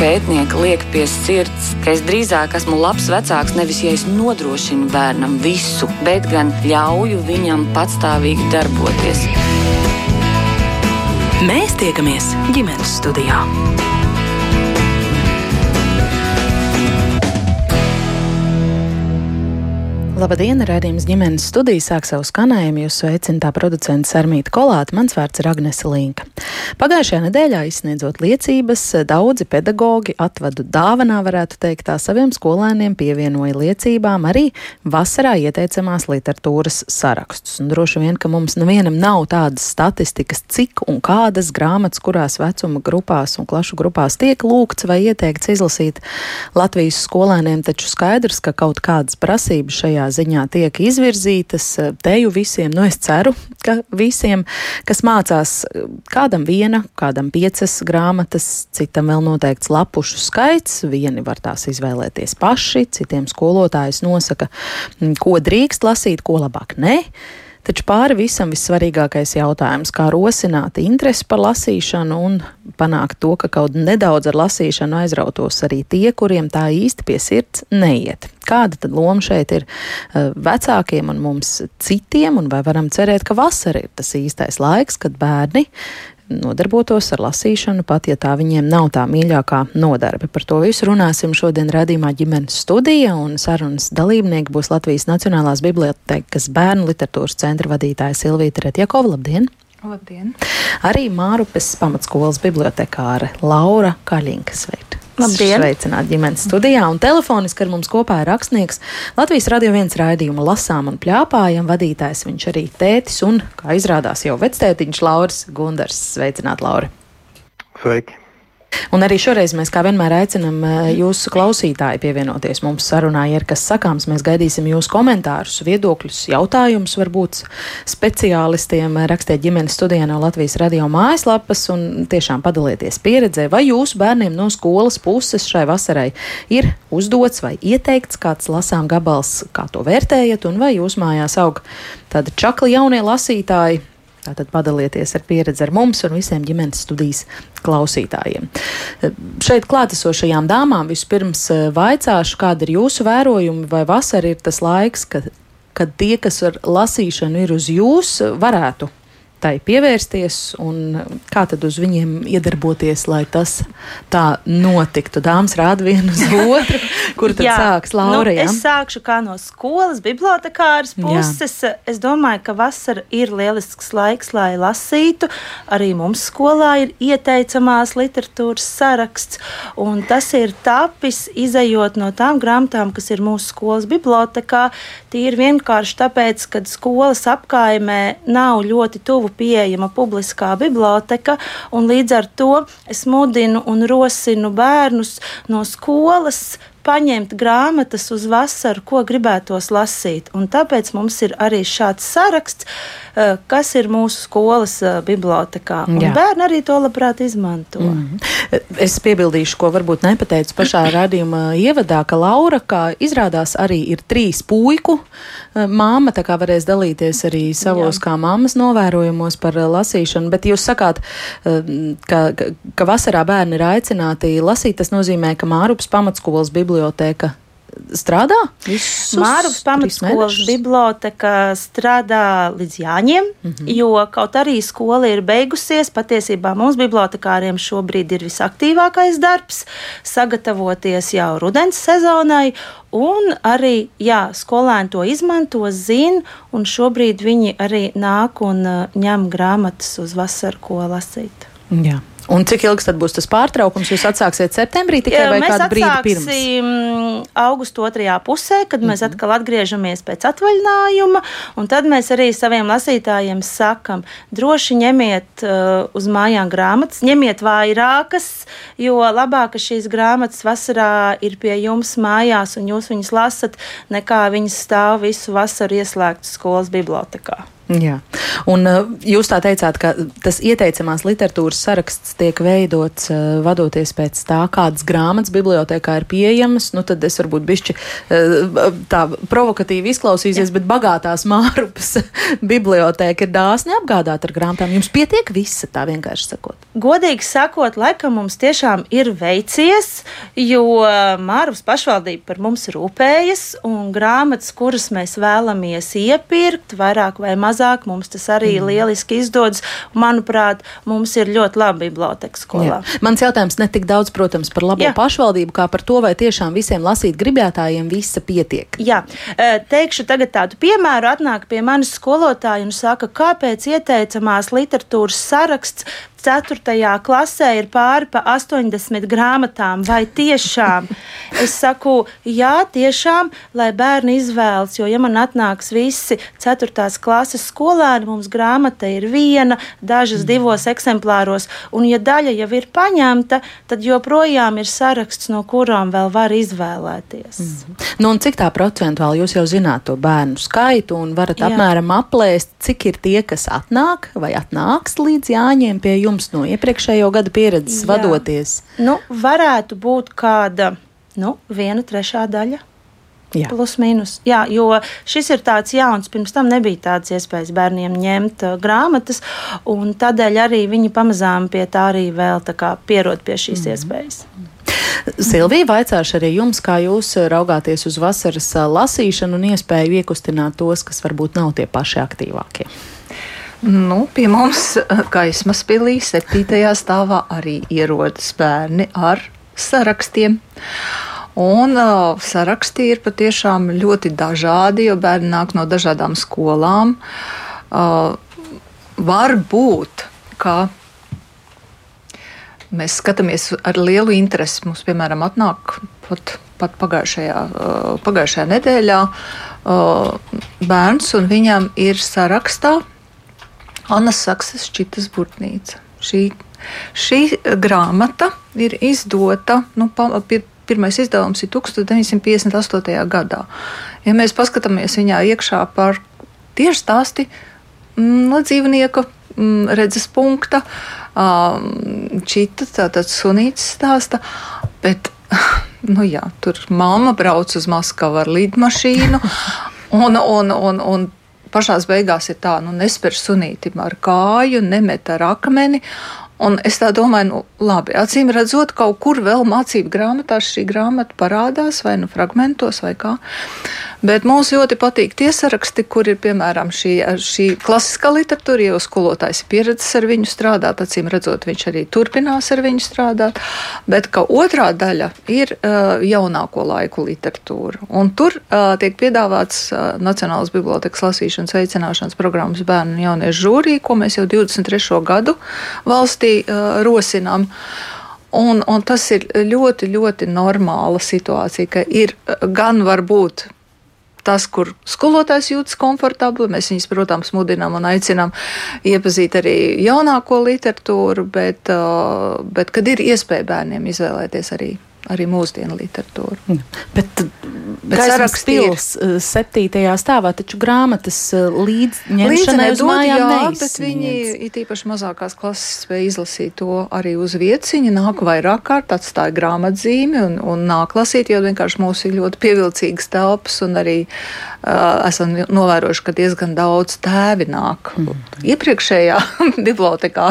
pētnieki liek pie sirds, ka es drīzāk esmu labs vecāks nevis ja es nodrošinu bērnam visu, bet gan ļauju viņam patstāvīgi darboties. Mēs tiekamies ģimenes studijā. Labdien, redzējums ģimenes studijā sāk savu skanējumu. Jūs sveicināta producents Armīta Kolāta, mans vārds ir Agnese Linka. Pagājušajā nedēļā izsniedzot liecības, daudzi pedagoģi atvadu dāvanā, varētu teikt, tā saviem skolēniem pievienoja liecībām arī vasarā ieteicamās literatūras sarakstus. Un droši vien, ka mums nevienam nav tādas statistikas, cik un kādas grāmatas, kurās vecuma grupās un klašu grupās tiek lūgts vai ieteikts izlasīt Latvijas skolēniem, taču skaidrs, ka kaut kādas prasības šajā ziņā tiek izvirzītas. Teju visiem, nu es ceru, ka visiem, kas mācās, kādam viena, kādam piecas grāmatas, citam vēl noteikts lapušu skaits. Vieni var tās izvēlēties paši, citiem skolotājs nosaka, ko drīkst lasīt, ko labāk ne. Taču pāri visam vissvarīgākais jautājums, kā rosināt interesi par lasīšanu un panākt to, ka kaut nedaudz ar lasīšanu aizrautos arī tie, kuriem tā īsti pie sirds neiet. Kāda tad loma šeit ir uh, vecākiem un mums citiem, un vai varam cerēt, ka vasara ir tas īstais laiks, kad bērni nodarbotos ar lasīšanu, pat ja tā viņiem nav tā mīļākā nodarbe. Par to visu runāsim šodien redzījumā ģimenes studija, un sarunas dalībnieki būs Latvijas Nacionālās bibliotekas bērnu literatūras centra vadītāja Silvīta Retjakova. Labdien! Labdien! Arī Mārupes pamatskolas bibliotekāre Laura Kaļinka sveikt! Labdien! Sveicināti ģimenes studijā un telefoniski ar mums kopā ir rakstnieks Latvijas radio viens raidījuma lasām un pļāpājam vadītājs. Viņš arī tētis un, kā izrādās, jau vectētiņš Lauris Gundars. Sveicināt, Lauri! Sveiki! Un arī šoreiz mēs, kā vienmēr, aicinām eh, jūsu klausītāji pievienoties mums sarunā. Ja ir kas sakāms, mēs gaidīsim jūsu komentārus, viedokļus, jautājumus, varbūt speciālistiem. Rakstiet ģimenes studijā no Latvijas radio mājaslapas un tiešām padalieties pieredzē, vai jūsu bērniem no skolas puses šai vasarai ir uzdots vai ieteikts kāds lasām gabals, kā to vērtējat, un vai jūs mājās aug tādi čakli jaunie lasītāji Tātad padalieties ar pieredzi ar mums un visiem ģimenes studijas klausītājiem. Šeit klātesošajām dāmām vispirms eh, vaicāšu, kāda ir jūsu vērojumi, vai vasara ir tas laiks, kad, kad tie, kas ar lasīšanu ir uz jūs, varētu tai pievērsties un kā tad uz viņiem iedarboties, lai tas tā notiktu. Dāmas rāda vienu uz otru, kur tad jā, sāks Laura. Nu, es sākšu kā no skolas, bibliotekāras puses. Jā. Es domāju, ka vasara ir lielisks laiks, lai lasītu. Arī mums skolā ir ieteicamās literatūras saraksts, un tas ir tapis izējot no tām grāmatām, kas ir mūsu skolas bibliotekā. Tīri vienkārši tāpēc, ka skolas apkaimē nav ļoti tuvu pieejama publiskā biblioteka, un līdz ar to es mudinu un rosinu bērnus no skolas paņemt grāmatas uz vasaru, ko gribētos lasīt. Un tāpēc mums ir arī šāds saraksts, eh, kas ir mūsu skolas eh, bibliotekā. Bērni arī to labprāt izmanto. Mm -hmm. Es piebildīšu, ko varbūt nepateicu pašā radījuma ievadā, ka Laura, kā izrādās, arī ir trīs puiku eh, māma, tā kā varēs dalīties arī savos Jā. kā mammas novērojumos par lasīšanu. Bet jūs sakāt, ka, ka, vasarā bērni ir aicināti lasīt, tas nozīmē, ka Mārupas pamatskolas biblioteka biblioteka strādā? Mārupes pamatskolas biblioteka strādā līdz Jāņiem, mm -hmm. jo kaut arī skola ir beigusies, patiesībā mums bibliotekāriem šobrīd ir visaktīvākais darbs sagatavoties jau rudens sezonai, un arī, jā, skolēni to izmanto, zina, un šobrīd viņi arī nāk un ņem grāmatas uz vasaru, ko lasīt. Jā. Un cik ilgs tad būs tas pārtraukums? Jūs atsāksiet septembrī tikai vai mēs kādu brīdi pirms? Mēs augustu otrajā pusē, kad mm -hmm. mēs mhm. atkal atgriežamies pēc atvaļinājuma, un tad mēs arī saviem lasītājiem sakam, droši ņemiet uh, uz mājām grāmatas, ņemiet vairākas, jo labāk, ka šīs grāmatas vasarā ir pie jums mājās un jūs viņas lasat, nekā viņas stāv visu vasaru ieslēgtas skolas bibliotekā. Jā. Un uh, jūs tā teicāt, ka tas ieteicamās literatūras saraksts tiek veidots uh, vadoties pēc tā, kādas grāmatas bibliotekā ir pieejamas. Nu, tad es varbūt bišķi uh, tā provokatīvi izklausīsies, Jā. bet bagātās mārupas biblioteka ir dāsni apgādāta ar grāmatām. Jums pietiek visa tā vienkārši sakot. Godīgi sakot, laikam mums tiešām ir veicies, jo Māruvas pašvaldība par mums rūpējas un grāmatas, kuras mēs vēlamies iepirkt, vairāk vai mazāk mazāk. Mums tas arī mm. lieliski izdodas. Manuprāt, mums ir ļoti laba biblioteka skolā. Jā. Mans jautājums ne tik daudz, protams, par labo Jā. pašvaldību, kā par to, vai tiešām visiem lasīt gribētājiem visa pietiek. Jā, teikšu tagad tādu piemēru. Atnāk pie manis skolotāji un saka, kāpēc ieteicamās literatūras saraksts 4. klasē ir pāri pa 80 grāmatām, vai tiešām? Es saku, jā, tiešām, lai bērni izvēlas, jo, ja man atnāks visi 4. klases skolēni, mums grāmata ir viena, dažas divos eksemplāros, un ja daļa jau ir paņemta, tad joprojām ir saraksts, no kurām vēl var izvēlēties. Mm. Nu, cik tā procentuāli jūs jau zināt to bērnu skaitu un varat jā. apmēram aplēst, cik ir tie, kas atnāk vai atnāks līdz Jāņiem pie jums? Jums no iepriekšējo gadu pieredzes Jā. vadoties? Nu, varētu būt kāda nu, viena trešā daļa. Jā. Plus mīnus. Jā, jo šis ir tāds jauns, pirms tam nebija tādas iespējas bērniem ņemt uh, grāmatas, un tādēļ arī viņi pamazām pie tā arī vēl tā pierod pie šīs mm. iespējas. Silvija, vaicāšu arī jums, kā jūs raugāties uz vasaras uh, lasīšanu un iespēju iekustināt tos, kas varbūt nav tie paši aktīvākie. Nu, pie mums gaismas pilī, septītajā stāvā arī ierodas bērni ar sarakstiem. Un uh, saraksti ir patiešām ļoti dažādi, jo bērni nāk no dažādām skolām. Uh, var būt, ka mēs skatāmies ar lielu interesi. Mums, piemēram, atnāk pat, pat pagājušajā, uh, pagājušajā nedēļā uh, bērns, un viņam ir sarakstā Anna Saksas šķitas burtnīca. Šī, šī grāmata ir izdota, nu, pir, pirmais izdevums ir 1958. gadā. Ja mēs paskatāmies viņā iekšā par tieši stāsti mm, no dzīvnieka mm, redzes punkta, čita, tātad sunītas stāsta, bet, nu jā, tur mamma brauc uz Maskavu ar lidmašīnu, un, un, un, un pašās beigās ir tā, nu, nesper sunītim ar kāju, nemet ar akmeni. Un es tā domāju, nu, labi, acīm redzot, kaut kur vēl mācību grāmatās šī grāmata parādās, vai nu fragmentos, vai kā. Bet mums ļoti patīk tie saraksti, kur ir piemēram šī, šī klasiskā literatūra, jo skolotājs ir pieredzējis ar viņu strādāt, acīm redzot, viņš arī turpinās ar viņu strādāt. Bet otrā daļa ir uh, jaunāko laiku literatūra. Un tur uh, tiek piedāvāts uh, Nacionālās bibliotekas lasīšanas veicināšanas programmas bērnu un jauniešu žūrī, ko mēs jau 23. gadu valstī uh, rosinām. Un, un tas ir ļoti, ļoti normāla situācija, ka ir gan varbūt tas, kur skolotājs jūtas komfortabli. Mēs viņus, protams, mudinām un aicinām iepazīt arī jaunāko literatūru, bet, uh, bet kad ir iespēja bērniem izvēlēties arī arī mūsdienu literatūru. Mm. Bet, bet saraksts pils eh, septītajā stāvā, taču grāmatas eh, līdz ņemšanai uz mājām jā, bet viņi it īpaši mazākās klases spēja izlasīt to arī uz vietas. Viņi nāk vairāk kārt, atstāja grāmatzīmi un, un nāk lasīt, jo vienkārši mums ir ļoti pievilcīgas telpas un arī uh, esam novērojuši, ka diezgan daudz tēvi nāk. Mm. Iepriekšējā bibliotekā,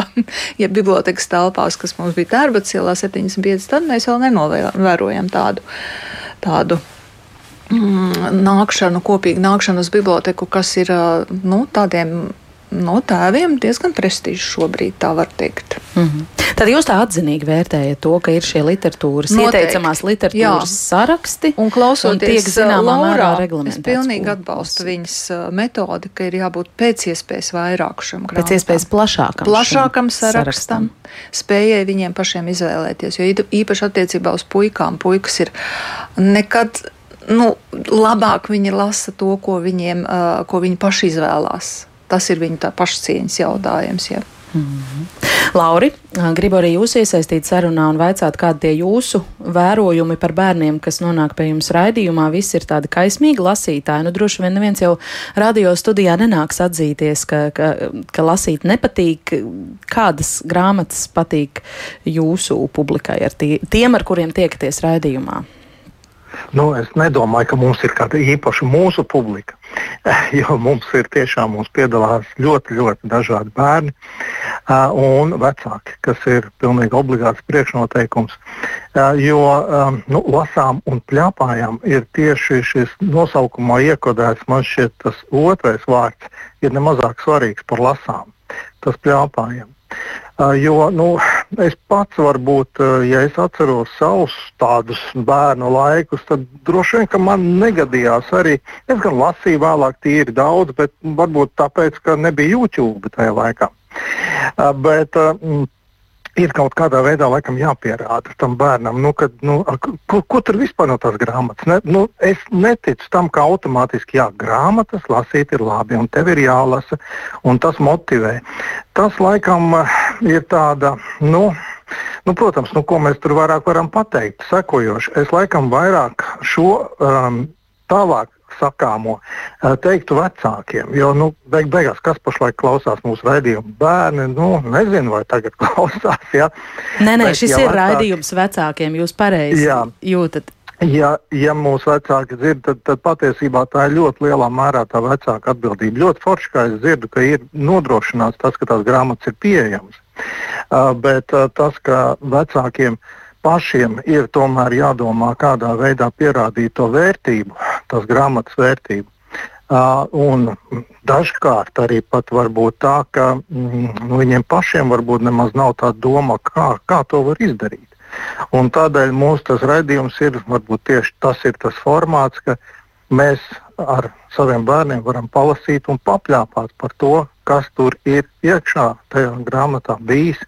ja bibliotekas telpās, kas mums bija Tērbats ielā 75, tad mēs vēl nenovērojam vērojam tādu. tādu mm, nākšanu, kopīgu nākšanu uz biblioteku, kas ir nu, tādiem no tēviem diezgan prestižs šobrīd, tā var teikt. Mm -hmm. Tad jūs tā atzinīgi vērtējat to, ka ir šie literatūras, Noteikti. ieteicamās literatūras Jā. saraksti un klausoties mērā reglamentēts. Es pilnīgi atbalstu viņas metodi, ka ir jābūt pēc iespējas vairāk šam grāmatam. Pēc iespējas plašākam. Plašākam sarakstam, sarakstam, spējai viņiem pašiem izvēlēties, jo īpaši attiecībā uz puikām, puikas ir nekad nu, labāk viņi lasa to, ko, viņiem, uh, ko viņi paši izvēlās. Tas ir viņu pašcieņas jautājums. Ja. Mm -hmm. Lauri, gribu arī jūs iesaistīt sarunā un vaicāt, kādi tie jūsu vērojumi par bērniem, kas nonāk pie jums raidījumā. Visi ir tādi kaismīgi lasītāji. Nu, droši vien neviens jau radio studijā nenāks atzīties, ka, ka, ka lasīt nepatīk. Kādas grāmatas patīk jūsu publikai, ar tie, tiem, ar kuriem tiekaties raidījumā? Nu, es nedomāju, ka mums ir kāda īpaša mūsu publika, jo mums ir tiešām mums piedalās ļoti, ļoti dažādi bērni uh, un vecāki, kas ir pilnīgi obligāts priekšnoteikums. Uh, jo um, nu, lasām un plāpājām ir tieši šis nosaukumā iekodēts, man šķiet, tas otrais vārds ir nemazāk svarīgs par lasām. Tas plāpājam. Jo nu, es pats, varbūt, ja es atceros savus tādus bērnu laikus, tad droši vien man negadījās arī. Es gan lasīju vēlāk, tīri daudz, bet varbūt tāpēc, ka nebija YouTube tajā laikā. Bet, ir kaut kādā veidā laikam jāpierāda tam bērnam, nu, kad, nu, ko, ko tur vispār no tās grāmatas. Ne, nu, es neticu tam, ka automātiski jā, grāmatas lasīt ir labi un tev ir jālasa, un tas motivē. Tas laikam ir tāda. Nu, Nu, protams, nu, ko mēs tur vairāk varam pateikt? Sekojoši, es laikam vairāk šo um, tālāk sakāmo teiktu vecākiem. Jo, nu, beig beigās, kas pašlaik klausās mūsu raidījumu, bērni, nu, nezinu, vai tagad klausās. Ja? Nē, nē, Bet, šis ja ir vecāki... raidījums vecākiem, jūs pareizi jūtat. Ja, ja mūsu vecāki dzird, tad, tad patiesībā tā ir ļoti lielā mērā tā vecāka atbildība. Ļoti forši, kā es dzirdu, ka ir nodrošināts tas, ka tās grāmatas ir pieejamas. Uh, bet uh, tas, ka vecākiem pašiem ir tomēr jādomā, kādā veidā pierādīt to vērtību, tās grāmatas vērtību. Uh, dažkārt arī var būt tā, ka mm, nu, viņiem pašiem varbūt nemaz nav tā doma, kā, kā to var izdarīt. Un tādēļ mūsu raidījums ir tieši tas, ir tas formāts, ka mēs ar saviem bērniem varam palasīt un papļāpāt par to, kas tur ir iekšā tajā grāmatā bijis.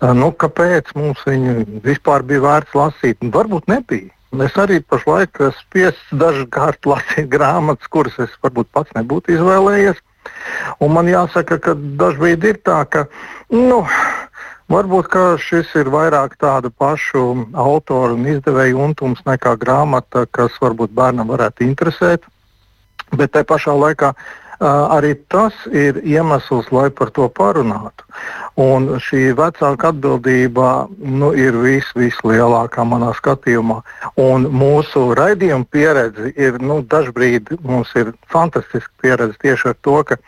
Nu, kāpēc mums viņu vispār bija vērts lasīt? Varbūt nebija. Es arī pašlaik esmu spiests dažkārt lasīt grāmatas, kuras es varbūt pats nebūtu izvēlējies. Un man jāsaka, ka dažkārt ir tā, ka nu, varbūt šis ir vairāk tādu pašu autoru un izdevēju untums nekā grāmata, kas varbūt bērnam varētu interesēt. Bet tajā pašā laikā arī tas ir iemesls, lai par to parunātu. Un šī vecāka atbildība nu, ir vis, vislielākā manā skatījumā. Un mūsu raidījuma pieredze ir nu, dažkārt mums ir fantastiska pieredze tieši ar to, ka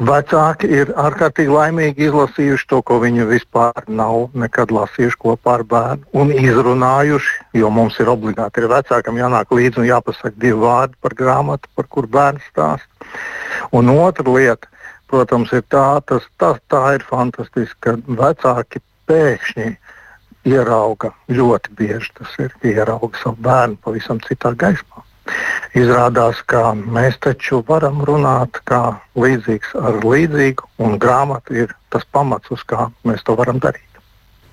Vecāki ir ārkārtīgi laimīgi izlasījuši to, ko viņi vispār nav nekad lasījuši kopā ar bērnu un izrunājuši, jo mums ir obligāti ir vecākam jānāk līdzi un jāpasaka divi vārdi par grāmatu, par kur bērns stāsta. Un otra lieta, protams, ir tā, tas, tas, tā ir fantastiski, ka vecāki pēkšņi ierauga ļoti bieži tas ir, ierauga savu bērnu pavisam citā gaismā. Izrādās, ka mēs taču varam runāt kā līdzīgs ar līdzīgu, un grāmata ir tas pamats, uz kā mēs to varam darīt.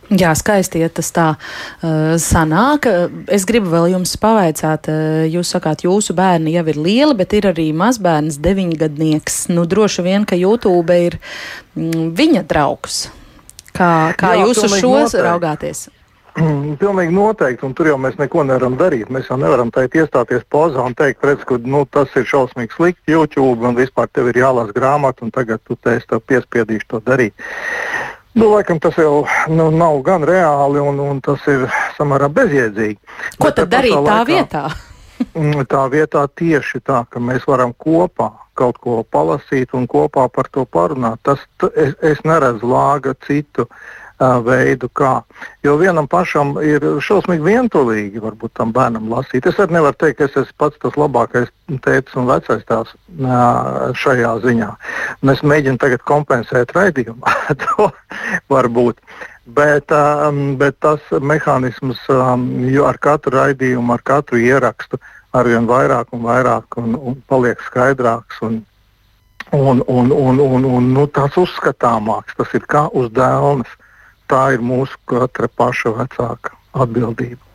Jā, skaisti, ja tas tā uh, sanāk. Es gribu vēl jums pavaicāt, uh, jūs sakāt, jūsu bērni jau ir lieli, bet ir arī mazbērns, deviņgadnieks. Nu, droši vien, ka YouTube ir mm, viņa draugs. Kā, kā Jā, jūs uz šo raugāties? Pilnīgi noteikti, un tur jau mēs neko nevaram darīt. Mēs jau nevaram teikt, iestāties pozā un teikt, redz, ka nu, tas ir šausmīgi slikti YouTube, un vispār tev ir jālasa grāmata, un tagad tu te es tev piespiedīšu to darīt. Nu, laikam tas jau nu, nav gan reāli, un, un tas ir samērā bezjēdzīgi. Ko Bet tad darīt tā laikā, vietā? Mm, tā vietā tieši tā, ka mēs varam kopā kaut ko palasīt un kopā par to parunāt. Tas, es, es neredzu lāga citu uh, veidu, kā. Jo vienam pašam ir šausmīgi vientulīgi, varbūt tam bērnam lasīt. Es arī nevaru teikt, ka es esmu pats tas labākais tēvs un vecais tās šajā ziņā. Un es mēģinu tagad kompensēt raidījumā to varbūt. Bet, bet tas mehānisms ar katru raidījumu, ar katru ierakstu arvien vairāk un vairāk un, un paliek skaidrāks. Un, un, un, un, un, un nu, tāds uzskatāmāks, tas ir kā uz dēlnes. Uh, tā ir mūsu katra paša vecāka atbildība.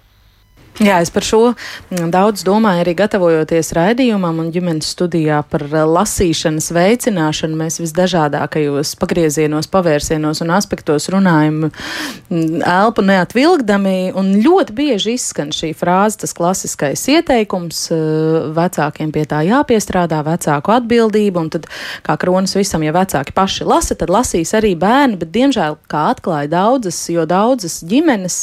Jā, es par šo mm, daudz domāju arī gatavojoties raidījumam un ģimenes studijā par eh, lasīšanas veicināšanu. Mēs visdažādākajos pagriezienos, pavērsienos un aspektos runājam mm, elpu neatvilgdami, un ļoti bieži izskan šī frāze, tas klasiskais ieteikums eh, vecākiem pie tā jāpiestrādā, vecāku atbildību, un tad kā kronis visam, ja vecāki paši lasa, tad lasīs arī bērni, bet diemžēl, kā atklāja daudzas, jo daudzas ģimenes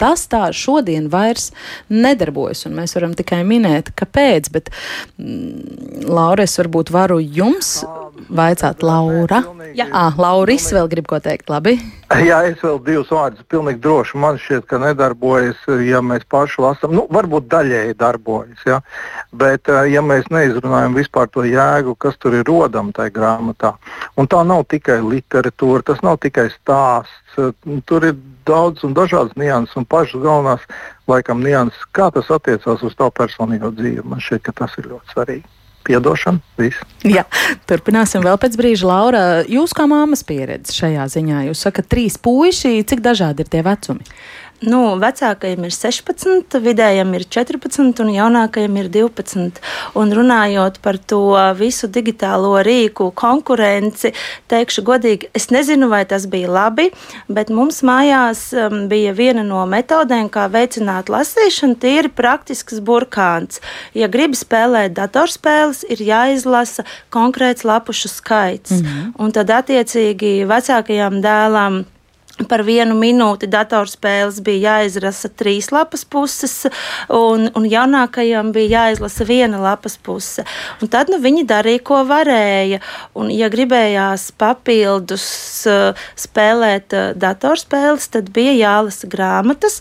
tas tā šodien vairs nedarbojas. Un mēs varam tikai minēt, kāpēc. Bet, mm, Laura, es varbūt varu jums vaicāt, Laura. Jā, ah, Lauris vēl grib ko teikt. Labi. Jā, es vēl divus vārdus pilnīgi droši. Man šķiet, ka nedarbojas, ja mēs paši lasām. Nu, varbūt daļēji darbojas, ja? bet ja mēs neizrunājam vispār to jēgu, kas tur ir rodama tajā grāmatā. Un tā nav tikai literatūra, tas nav tikai stāsts. Tur ir daudz un dažādas nianses, un pašas galvenās, laikam, nianses, kā tas attiecās uz tavu personīgo dzīvi. Man šķiet, ka tas ir ļoti svarīgi. Piedošana, viss. Jā, turpināsim vēl pēc brīža. Laura, jūs kā māmas pieredze šajā ziņā, jūs sakat, trīs puiši, cik dažādi ir tie vecumi? Nu, vecākajam ir 16, vidējam ir 14 un jaunākajam ir 12. Un runājot par to visu digitālo rīku konkurenci, teikšu godīgi, es nezinu, vai tas bija labi, bet mums mājās um, bija viena no metodēm, kā veicināt lasīšanu, tīri praktisks burkāns. Ja gribi spēlēt datorspēles, ir jāizlasa konkrēts lapušu skaits. Mm -hmm. Un tad attiecīgi vecākajām dēlām Par vienu minūti datorspēles bija jāizlasa trīs lapas puses, un, un jaunākajam bija jāizlasa viena lapas puse. Un tad nu, viņi darīja, ko varēja. Un, ja gribējās papildus uh, spēlēt uh, datorspēles, tad bija jālasa grāmatas.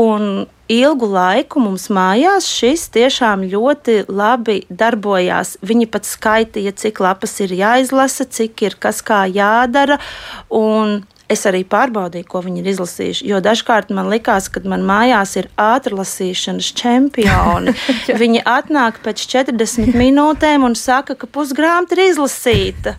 Un ilgu laiku mums mājās šis tiešām ļoti labi darbojās. Viņi pat skaitīja, cik lapas ir jāizlasa, cik ir kas kā jādara. Un es arī pārbaudīju, ko viņi ir izlasījuši. Jo dažkārt man likās, ka man mājās ir ātrlasīšanas čempioni. viņi atnāk pēc 40 minūtēm un saka, ka pusgrāmata ir izlasīta.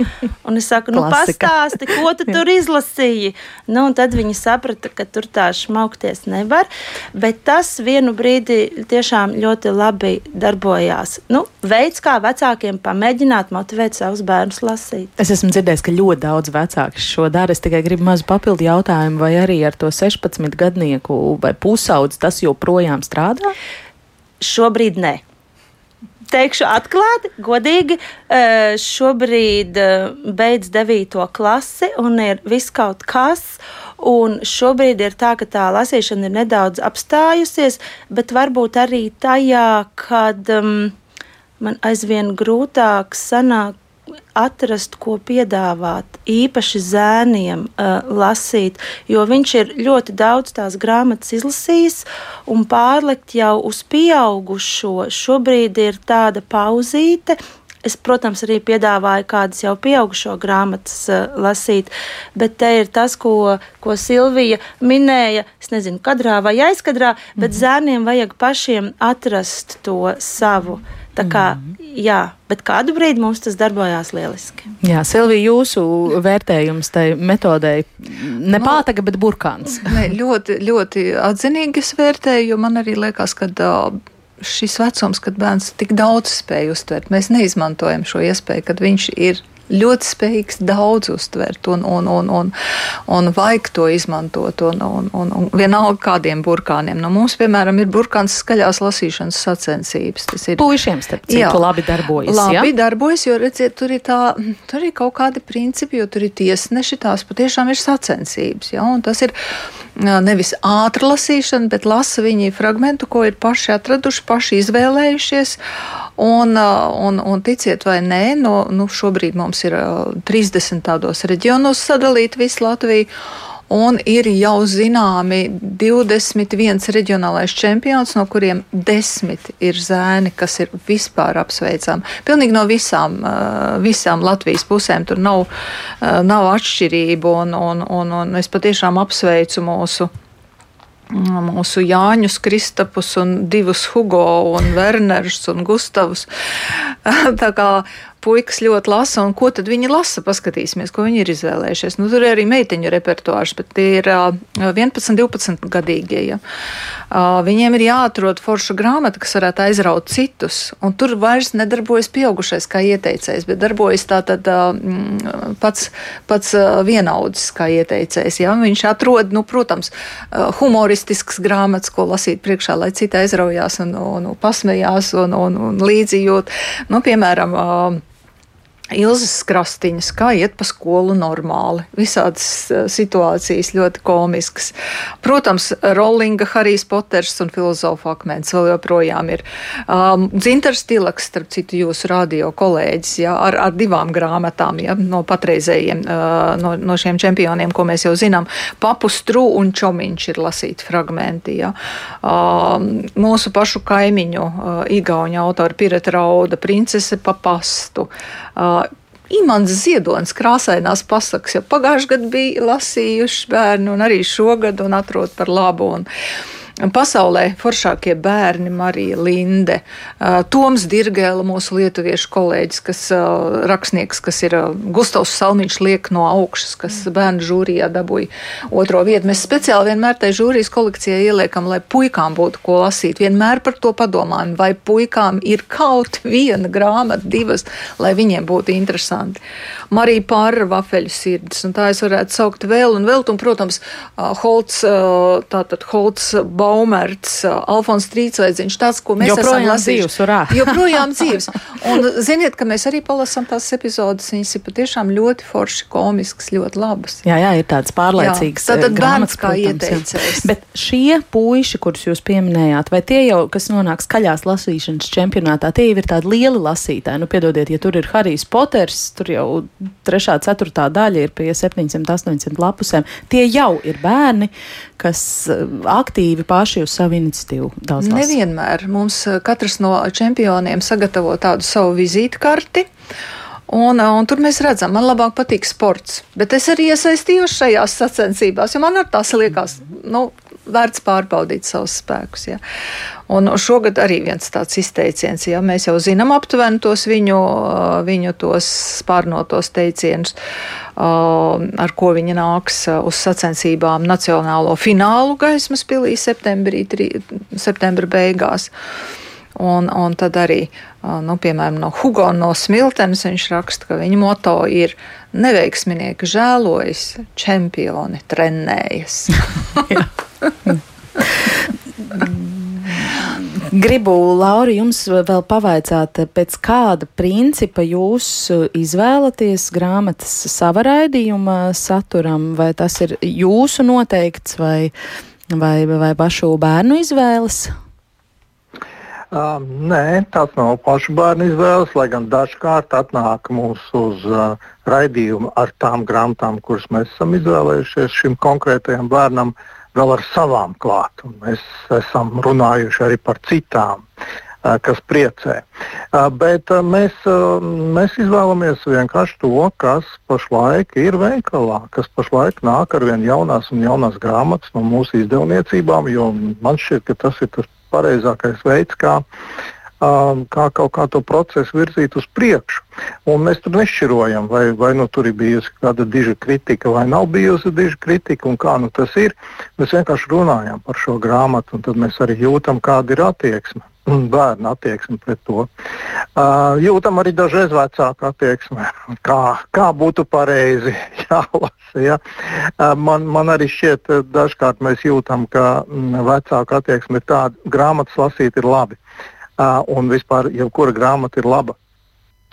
Un es saku, nu, pastāsti, ko tu tur izlasīji. Nu, tad viņi saprata, ka tur tā šmaukties nevar. Bet tas vienu brīdi tiešām ļoti labi darbojās. Nu, veids, kā vecākiem pamēģināt motivēt savus bērnus lasīt. Es esmu dzirdējis, ka ļoti daudz vecāku šo dara. Es tikai gribu maz mazu papildu jautājumu, vai arī ar to 16 gadnieku vai pusaudzi tas joprojām strādā? Šobrīd nē teikšu atklāti, godīgi, eh, šobrīd eh, beidz 9. klasi un ir viss kaut kas. Un šobrīd ir tā, ka tā lasīšana ir nedaudz apstājusies, bet varbūt arī tajā, kad um, man aizvien grūtāk sanāk atrast, ko piedāvāt īpaši zēniem uh, lasīt, jo viņš ir ļoti daudz tās grāmatas izlasījis un pārlikt jau uz pieaugušo. Šobrīd ir tāda pauzīte. Es, protams, arī piedāvāju kādas jau pieaugušo grāmatas uh, lasīt, bet te ir tas, ko, ko Silvija minēja. Es nezinu, kadrā vai aizkadrā, bet mm -hmm. zēniem vajag pašiem atrast to savu. Mm -hmm. Tā kā, mm. jā, bet kādu brīdi mums tas darbojās lieliski. Jā, Silvija, jūsu vērtējums tai metodei nepātaga, bet burkāns. Ne, ļoti, ļoti atzinīgi es vērtēju, jo man arī liekas, ka šis vecums, kad bērns tik daudz spēj uztvert, mēs neizmantojam šo iespēju, kad viņš ir ļoti spējīgs daudz uztvert un, un, un, un, un vajag to izmantot. Un, un, un, un vienalga kādiem burkāniem. Nu, mums, piemēram, ir burkāns skaļās lasīšanas sacensības. Tas ir puišiem, starp citu, labi darbojas. Labi ja? darbojas, jo, redziet, tur ir, tā, tur ir kaut kādi principi, jo tur ir tiesneši, tās patiešām ir sacensības. Ja? Un tas ir nevis ātri lasīšana, bet lasa viņi fragmentu, ko ir paši atraduši, paši izvēlējušies. Un, un, un ticiet vai nē, no, nu šobrīd mums ir 30 tādos reģionos sadalīta visa Latvija. Un ir jau zināmi 21 reģionālais čempions, no kuriem 10 ir zēni, kas ir vispār apsveicami. Pilnīgi no visām, visām Latvijas pusēm tur nav, nav atšķirību, un, un, un, un es patiešām apsveicu mūsu mūsu Jāņus, Kristapus un divus Hugo un Werners un Gustavus. Tā kā puikas ļoti lasa, un ko tad viņi lasa? Paskatīsimies, ko viņi ir izvēlējušies. Nu, tur ir arī meiteņu repertuārs, bet tie ir 11, 12 gadīgie. Ja. viņiem ir jāatrod forša grāmata, kas varētu aizraut citus. Un tur vairs nedarbojas pieaugušais kā ieteicējs, bet darbojas tātad pats, pats vienaudzis kā ieteicējs. Ja? Viņš atrod, nu, protams, humoristisks grāmatas, ko lasīt priekšā, lai citi aizraujās un, un, un pasmējās un, un, un līdzījot. Nu, piemēram, Ilzas krastiņas, kā iet pa skolu normāli. Visādas uh, situācijas ļoti komiskas. Protams, Rollinga, Harijs Poters un filozofa akmens vēl joprojām ir. Um, Dzintars Tilaks, starp citu, jūsu radio kolēģis, ja, ar, ar divām grāmatām, ja, no patreizējiem, uh, no, no šiem čempioniem, ko mēs jau zinām. Papustru un Čomiņš ir lasīti fragmenti. Ja. Um, mūsu pašu kaimiņu, uh, Igauņa autora Pireta Rauda, princese papastu. Uh, Imants Ziedonis krāsainās pasakas, jau pagājušajā gadā bija lasījuši bērni un arī šogad un atrod par labu. Un, pasaulē foršākie bērni, Marija Linde, Toms Dirgēla, mūsu lietuviešu kolēģis, kas rakstnieks, kas ir Gustavs Salmiņš liek no augšas, kas bērnu žūrijā dabūja otro vietu. Mēs speciāli vienmēr tai žūrijas kolekcijai ieliekam, lai puikām būtu ko lasīt. Vienmēr par to padomājam, vai puikām ir kaut viena grāmata, divas, lai viņiem būtu interesanti. Marija Pārra vafeļu sirds, un tā es varētu saukt vēl un vēl, un, protams, Holts, tātad Holts Baumerts, Alfons Trīsveidziņš, tāds, ko mēs joprojām esam lasījuši. dzīvs, urā. Joprojām dzīves. Un ziniet, ka mēs arī palasam tās epizodes, viņas ir patiešām ļoti forši komiskas, ļoti labas. Jā, jā, ir tāds pārlaicīgs. Jā, eh, grāmatas, bērns kā ieteicējs. Bet šie puiši, kurus jūs pieminējāt, vai tie jau, kas nonāk skaļās lasīšanas čempionātā, tie jau ir tādi lieli lasītāji? Nu, piedodiet, ja tur ir Harijs Poters, tur jau trešā, ceturtā daļa ir pie 700, 800 lapusēm. Tie jau ir bērni, kas eh, aktīvi paši uz savu iniciatīvu daudz lasa. Nevienmēr mums eh, katrs no čempioniem sagatavo tādu savu vizītkarti. Un, eh, un tur mēs redzam, man labāk patīk sports. Bet es arī iesaistījos šajās sacensībās, jo man ar tās liekas, nu, vērts pārbaudīt savus spēkus. Ja. Un šogad arī viens tāds izteiciens, ja mēs jau zinām aptuveni tos viņu, viņu tos spārnotos teicienus, ar ko viņi nāks uz sacensībām nacionālo finālu gaismas pilī septembrī, tri, septembra beigās. Un, un tad arī, nu, piemēram, no Hugo no Smiltenes viņš raksta, ka viņa moto ir neveiksminieki žēlojas, čempioni trenējas. Gribu, Lauri, jums vēl pavaicāt, pēc kāda principa jūs izvēlaties grāmatas sava raidījuma saturam, vai tas ir jūsu noteikts vai, vai, vai pašu bērnu izvēles? Uh, nē, tas nav pašu bērnu izvēles, lai gan dažkārt atnāk mums uz uh, raidījumu ar tām grāmatām, kuras mēs esam izvēlējušies šim konkrētajam bērnam, vēl ar savām klāt. Un mēs esam runājuši arī par citām, uh, kas priecē. Uh, bet uh, mēs, uh, mēs izvēlamies vienkārši to, kas pašlaik ir veikalā, kas pašlaik nāk ar vien jaunās un jaunās grāmatas no mūsu izdevniecībām, jo man šķiet, ka tas ir tas pareizākais veids, kā, um, kā kaut kā to procesu virzīt uz priekšu. Un mēs tur nešķirojam, vai, vai nu, tur ir bijusi kāda diža kritika, vai nav bijusi diža kritika, un kā nu, tas ir. Mēs vienkārši runājam par šo grāmatu, un tad mēs arī jūtam, kāda ir attieksme. Bērnu attieksme pret to. Uh, jūtam arī dažreiz vecāku attieksmi, kā, kā būtu pareizi jālasa. Ja? Uh, man, man arī šķiet, uh, dažkārt mēs jūtam, ka mm, vecāku attieksme ir tāda, grāmatas lasīt ir labi. Uh, un vispār, jebkura grāmata ir laba.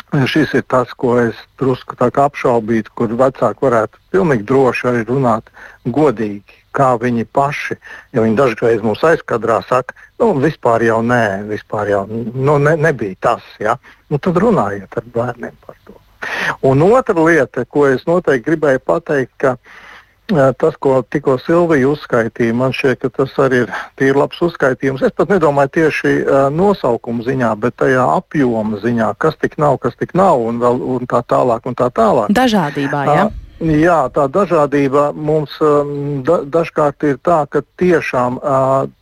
Šis ir tas, ko es drusku apšaubītu, kur vecāki varētu pilnīgi droši arī runāt godīgi, kā viņi paši. Ja viņi dažreiz mums aizkadrā saka, nu, vispār jau nē, vispār jau nu, ne, nebija tas. Ja? Nu, tad runājiet ar bērniem par to. Un otra lieta, ko es noteikti gribēju pateikt, ka tas, ko tikko Silvija uzskaitīja, man šķiet, ka tas arī ir tīri labs uzskaitījums. Es pat nedomāju tieši nosaukuma ziņā, bet tajā apjoma ziņā, kas tik nav, kas tik nav, un, vēl, un tā tālāk. Un tā tālāk. Dažādībā, jā. Ja? Jā, tā dažādība mums da, dažkārt ir tā, ka tiešām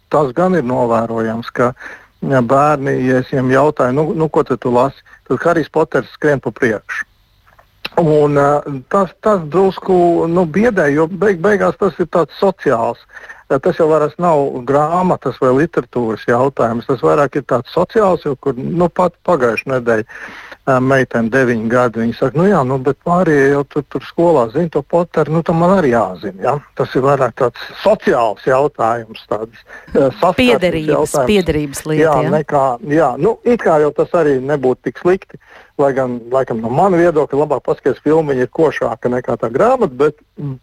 tas gan ir novērojams, ka bērni, ja es viņiem jautāju, nu, nu ko tu lasi, tad Harijs Poters skrien pa priekšu. Un, uh, tas, tas drusku nu, biedē, jo beig, beigās tas ir tāds sociāls. Uh, tas jau vairs nav grāmatas vai literatūras jautājums. Tas vairāk ir tāds sociāls, jo kur nu, pat pagājušajā nedēļā meitene, deviņi gadi. Viņa saka, nu jā, nu, bet pārējie jau tur, tur skolā zina to poteru, nu tam man arī jāzina. Ja? Tas ir vairāk tāds sociāls jautājums, tāds piederības, piederības lieta. Jā, ja? nekā, jā, nu, it kā jau tas arī nebūtu tik slikti, lai gan, laikam, no mana viedokļa labāk paskatīties filmu, viņa ir košāka nekā tā grāmata, bet mm,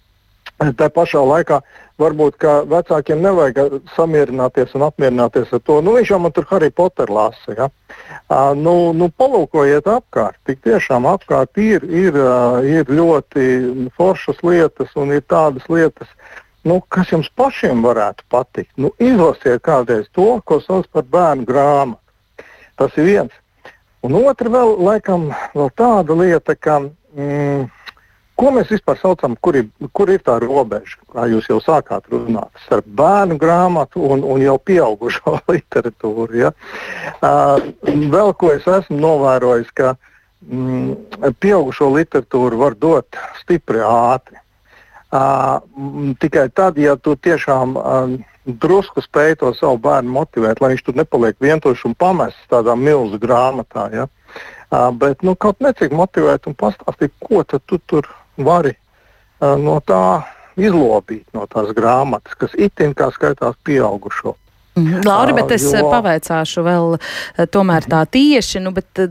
Tā pašā laikā varbūt vecākiem nevajag samierināties un apmierināties ar to. Nu, viņš jau man tur Harry Potter lasa. Ja? Uh, nu, nu, palūkojiet apkārt. Tik tiešām apkārt ir, ir, uh, ir ļoti foršas lietas un ir tādas lietas, nu, kas jums pašiem varētu patikt. Nu, izlasiet kādreiz to, ko sauc par bērnu grāmatu. Tas ir viens. Un otra vēl, laikam, vēl tāda lieta, ka. Mm, Ko mēs vispār saucam, kur ir, kur ir tā robeža, kā jūs jau sākāt runāt, starp bērnu grāmatu un, un jau pieaugušo literatūru? Ja? Uh, vēl ko es esmu novērojis, ka mm, pieaugušo literatūru var dot stipri ātri. Tikai tad, ja tu tiešām drusku spēj to savu bērnu motivēt, lai viņš tur nepaliek vientuļš un pamests tādā milzu grāmatā. Ja? Bet nu, kaut necik motivēt un pastāstīt, ko tu tur vari no tā izlobīt no tās grāmatas, kas itin kā skaitās pieaugušo. Mm, Lauri, bet es jo... pavaicāšu vēl tomēr tā tieši, nu, bet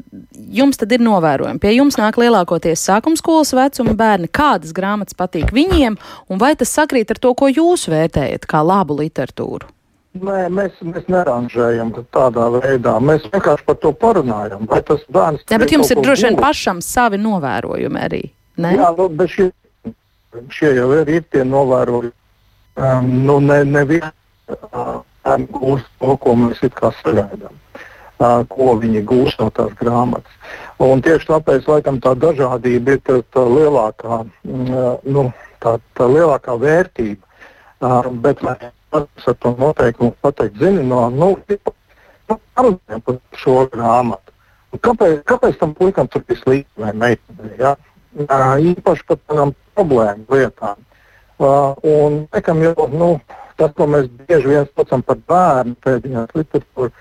jums tad ir novērojumi. Pie jums nāk lielākoties sākumskolas vecuma bērni. Kādas grāmatas patīk viņiem, un vai tas sakrīt ar to, ko jūs vērtējat kā labu literatūru? Nē, mēs, mēs neranžējam tādā veidā. Mēs vienkārši par to parunājam. Vai tas bērns. Jā, bet jums ir droši vien pašam savi novērojumi arī. Ne? Jā, nu, bet šie, šie jau ir, ir tie novērojumi. Um, nu, ne, neviens uh, gūst to, ko mēs it kā sagaidām. Uh, ko viņi gūst no tās grāmatas. Un tieši tāpēc laikam, tā dažādība ir tā, tā, lielākā, uh, nu, tā, tā lielākā vērtība. Uh, bet mēs ar to noteikumu pateikt, zini, no nu, nu, par šo grāmatu. Kāpēc, kāpēc tam puikam tur bija slikti vai meitenei? Ja? īpaši par tādām problēmu lietām. Uh, un nekam jau nu, tas, ko mēs bieži vien saucam par bērnu pēdējās literatūru,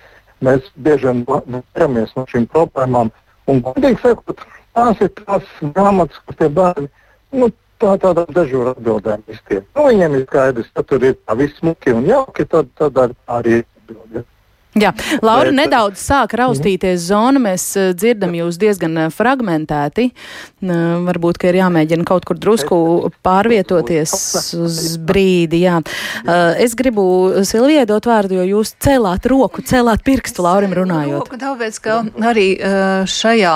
mēs bieži vien vairamies no šīm problēmām. Un, godīgi sakot, tās ir tās grāmatas, kur tie bērni nu, tā, tādā dežūra atbildēm iztiek. Nu, viņiem ir skaidrs, ka tur ir tā viss smuki un jauki, tad, tad arī atbildēt. Jā, Laura, Bet, nedaudz sāk raustīties zona. Mēs uh, dzirdam jūs diezgan uh, fragmentēti. Uh, varbūt, ka ir jāmēģina kaut kur drusku pārvietoties uz brīdi. Jā. Es gribu Silvijai dot vārdu, jo jūs celāt roku, celāt pirkstu Laurim runājot. Roku, tāpēc, ka arī šajā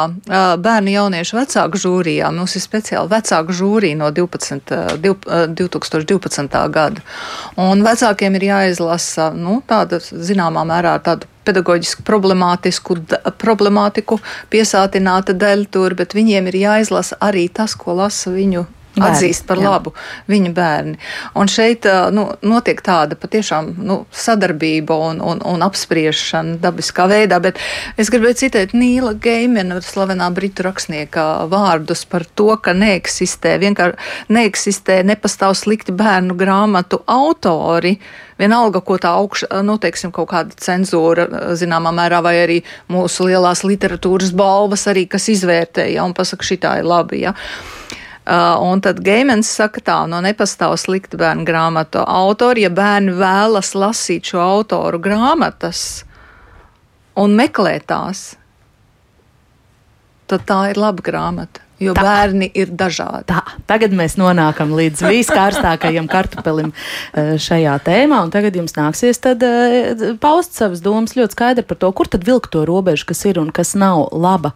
bērnu jauniešu vecāku žūrijā mums ir speciāli vecāku žūrija no 12, uh, 2012. gada. Un vecākiem ir jāizlasa, nu, tāda zināmā mērā tādu pedagoģisku problemātisku, problemātiku piesātināta daļa tur, bet viņiem ir jāizlasa arī tas, ko lasa viņu Bērni, atzīst par jā. labu viņa bērni. Un šeit nu, notiek tāda patiešām nu, sadarbība un, un, un apspriešana dabiskā veidā, bet es gribēju citēt Nīla Geimena, slavenā britu rakstnieka vārdus par to, ka neeksistē, vienkārši neeksistē, nepastāv slikti bērnu grāmatu autori. Vienalga, ko tā augša, nu, teiksim, kaut kāda cenzūra, zināmā mērā, vai arī mūsu lielās literatūras balvas arī, kas izvērtēja un pasaka, šitā ir labi, ja. Uh, un tad Geimens saka tā, no nepastāv slikta bērnu grāmatu autori, ja bērni vēlas lasīt šo autoru grāmatas un meklēt tās, tad tā ir laba grāmata. Jo tā. bērni ir dažādi. Tā. Tagad mēs nonākam līdz viskarstākajam kartupelim eh, šajā tēmā, un tagad jums nāksies tad, uh, paust savas domas ļoti skaidri par to, kur tad vilkt to robežu, kas ir un kas nav laba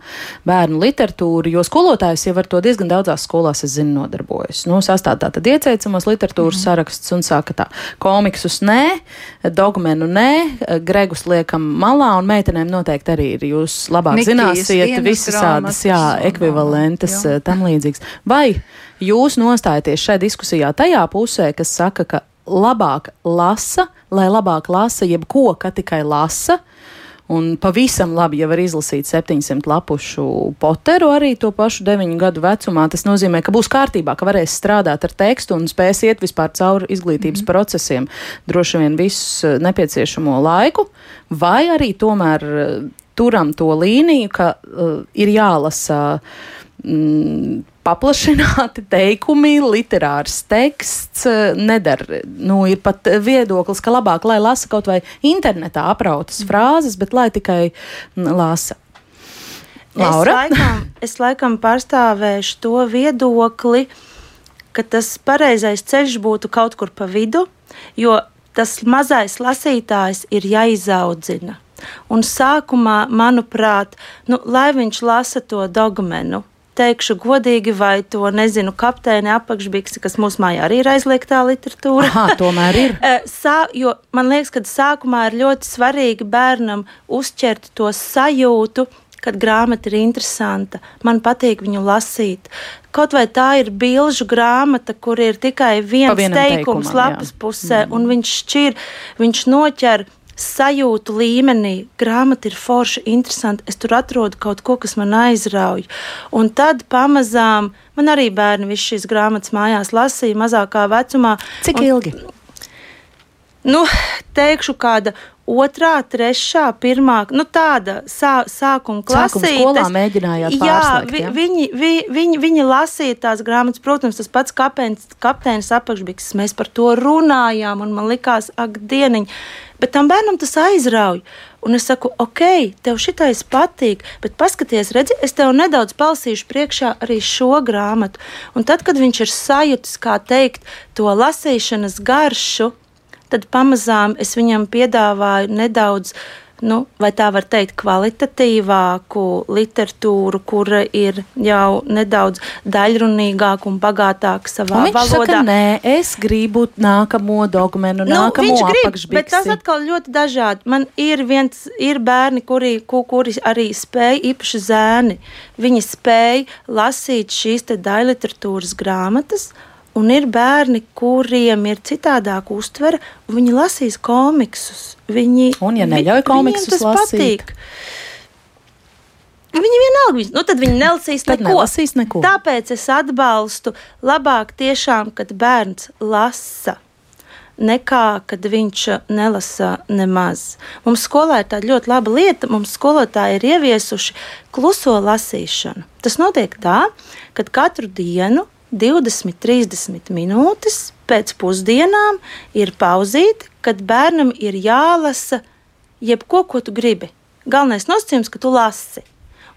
bērnu literatūra, jo skolotājs jau ar to diezgan daudzās skolās, es zinu, nodarbojas. Nu, sastāv tā tad ieteicamos literatūras mm. saraksts un saka tā, komiksus nē, dogmenu nē, gregus liekam malā, un meitenēm noteikti arī ir. Jūs labāk Nikijas, zināsiet visas tādas, jā, ekvivalentes kas Jā. Eh, tam līdzīgs. Vai jūs nostājaties šai diskusijā tajā pusē, kas saka, ka labāk lasa, lai labāk lasa jebko, ka tikai lasa, un pavisam labi jau var izlasīt 700 lapušu poteru arī to pašu 9 gadu vecumā. Tas nozīmē, ka būs kārtībā, ka varēs strādāt ar tekstu un spēs iet vispār cauri izglītības mm. procesiem droši vien visu nepieciešamo laiku, vai arī tomēr turam to līniju, ka uh, ir jālasa. Mm, paplašināti teikumi, literārs teksts eh, nedara. Nu, ir pat viedoklis, ka labāk, lai lasa kaut vai internetā aprautas frāzes, bet lai tikai mm, lasa. Laura? Es laikam, es laikam pārstāvēšu to viedokli, ka tas pareizais ceļš būtu kaut kur pa vidu, jo tas mazais lasītājs ir jāizaudzina. Un sākumā, manuprāt, nu, lai viņš lasa to dogmenu, teikšu godīgi, vai to nezinu, kapteini apakšbiksi, kas mūsu mājā arī ir aizliegtā literatūra. Aha, tomēr ir. Eh, sā, jo man liekas, ka sākumā ir ļoti svarīgi bērnam uzķert to sajūtu, kad grāmata ir interesanta. Man patīk viņu lasīt. Kaut vai tā ir bilžu grāmata, kur ir tikai viens teikums teikumam, lapas jā. pusē, mm. un viņš šķir, viņš noķer sajūtu līmenī. Grāmata ir forša, interesanta. Es tur atrodu kaut ko, kas man aizrauj. Un tad pamazām man arī bērni visu šīs grāmatas mājās lasīja mazākā vecumā. Cik ilgi? Un, nu, teikšu, kāda otrā, trešā, pirmā, nu tāda sā, sākuma klasē. Skolā mēģinājāt jā, pārslēgt, vi, ja? viņi, vi, viņi, viņi lasīja tās grāmatas, protams, tas pats kapteinis, kapteinis apakšbiks, mēs par to runājām, un man likās, ak, dieniņ, bet tam bērnam tas aizrauj. Un es saku, ok, tev šitais patīk, bet paskaties, redzi, es tev nedaudz palasīšu priekšā arī šo grāmatu. Un tad, kad viņš ir sajūtis, kā teikt, to lasīšanas garšu, tad pamazām es viņam piedāvāju nedaudz. Nu, vai tā var teikt, kvalitatīvāku literatūru, kura ir jau nedaudz daļrunīgāka un bagātāka savā un valodā. Saka, nē, es gribu nākamo dogmenu, nu, nākamo apakšbiksi. Bet tas atkal ļoti dažādi. Man ir viens, ir bērni, kuri, kuri arī spēj, īpaši zēni, viņi spēj lasīt šīs daļliteratūras grāmatas Un ir bērni, kuriem ir citādāka uztvere, viņi lasīs komiksus. Viņi, un, ja neļauj komiksus tas lasīt, patīk. Viņi vienalga, nu tad viņi nelasīs tad neko. nelasīs neko. Tāpēc es atbalstu labāk tiešām, kad bērns lasa nekā kad viņš nelasa nemaz. Mums skolā ir tāda ļoti laba lieta, mums skolotāji ir ieviesuši kluso lasīšanu. Tas notiek tā, ka katru dienu 20, 30 minūtes pēc pusdienām ir pauzīte, kad bērnam ir jālasa jebko, ko tu gribi. Galvenais nosacījums, ka tu lasi.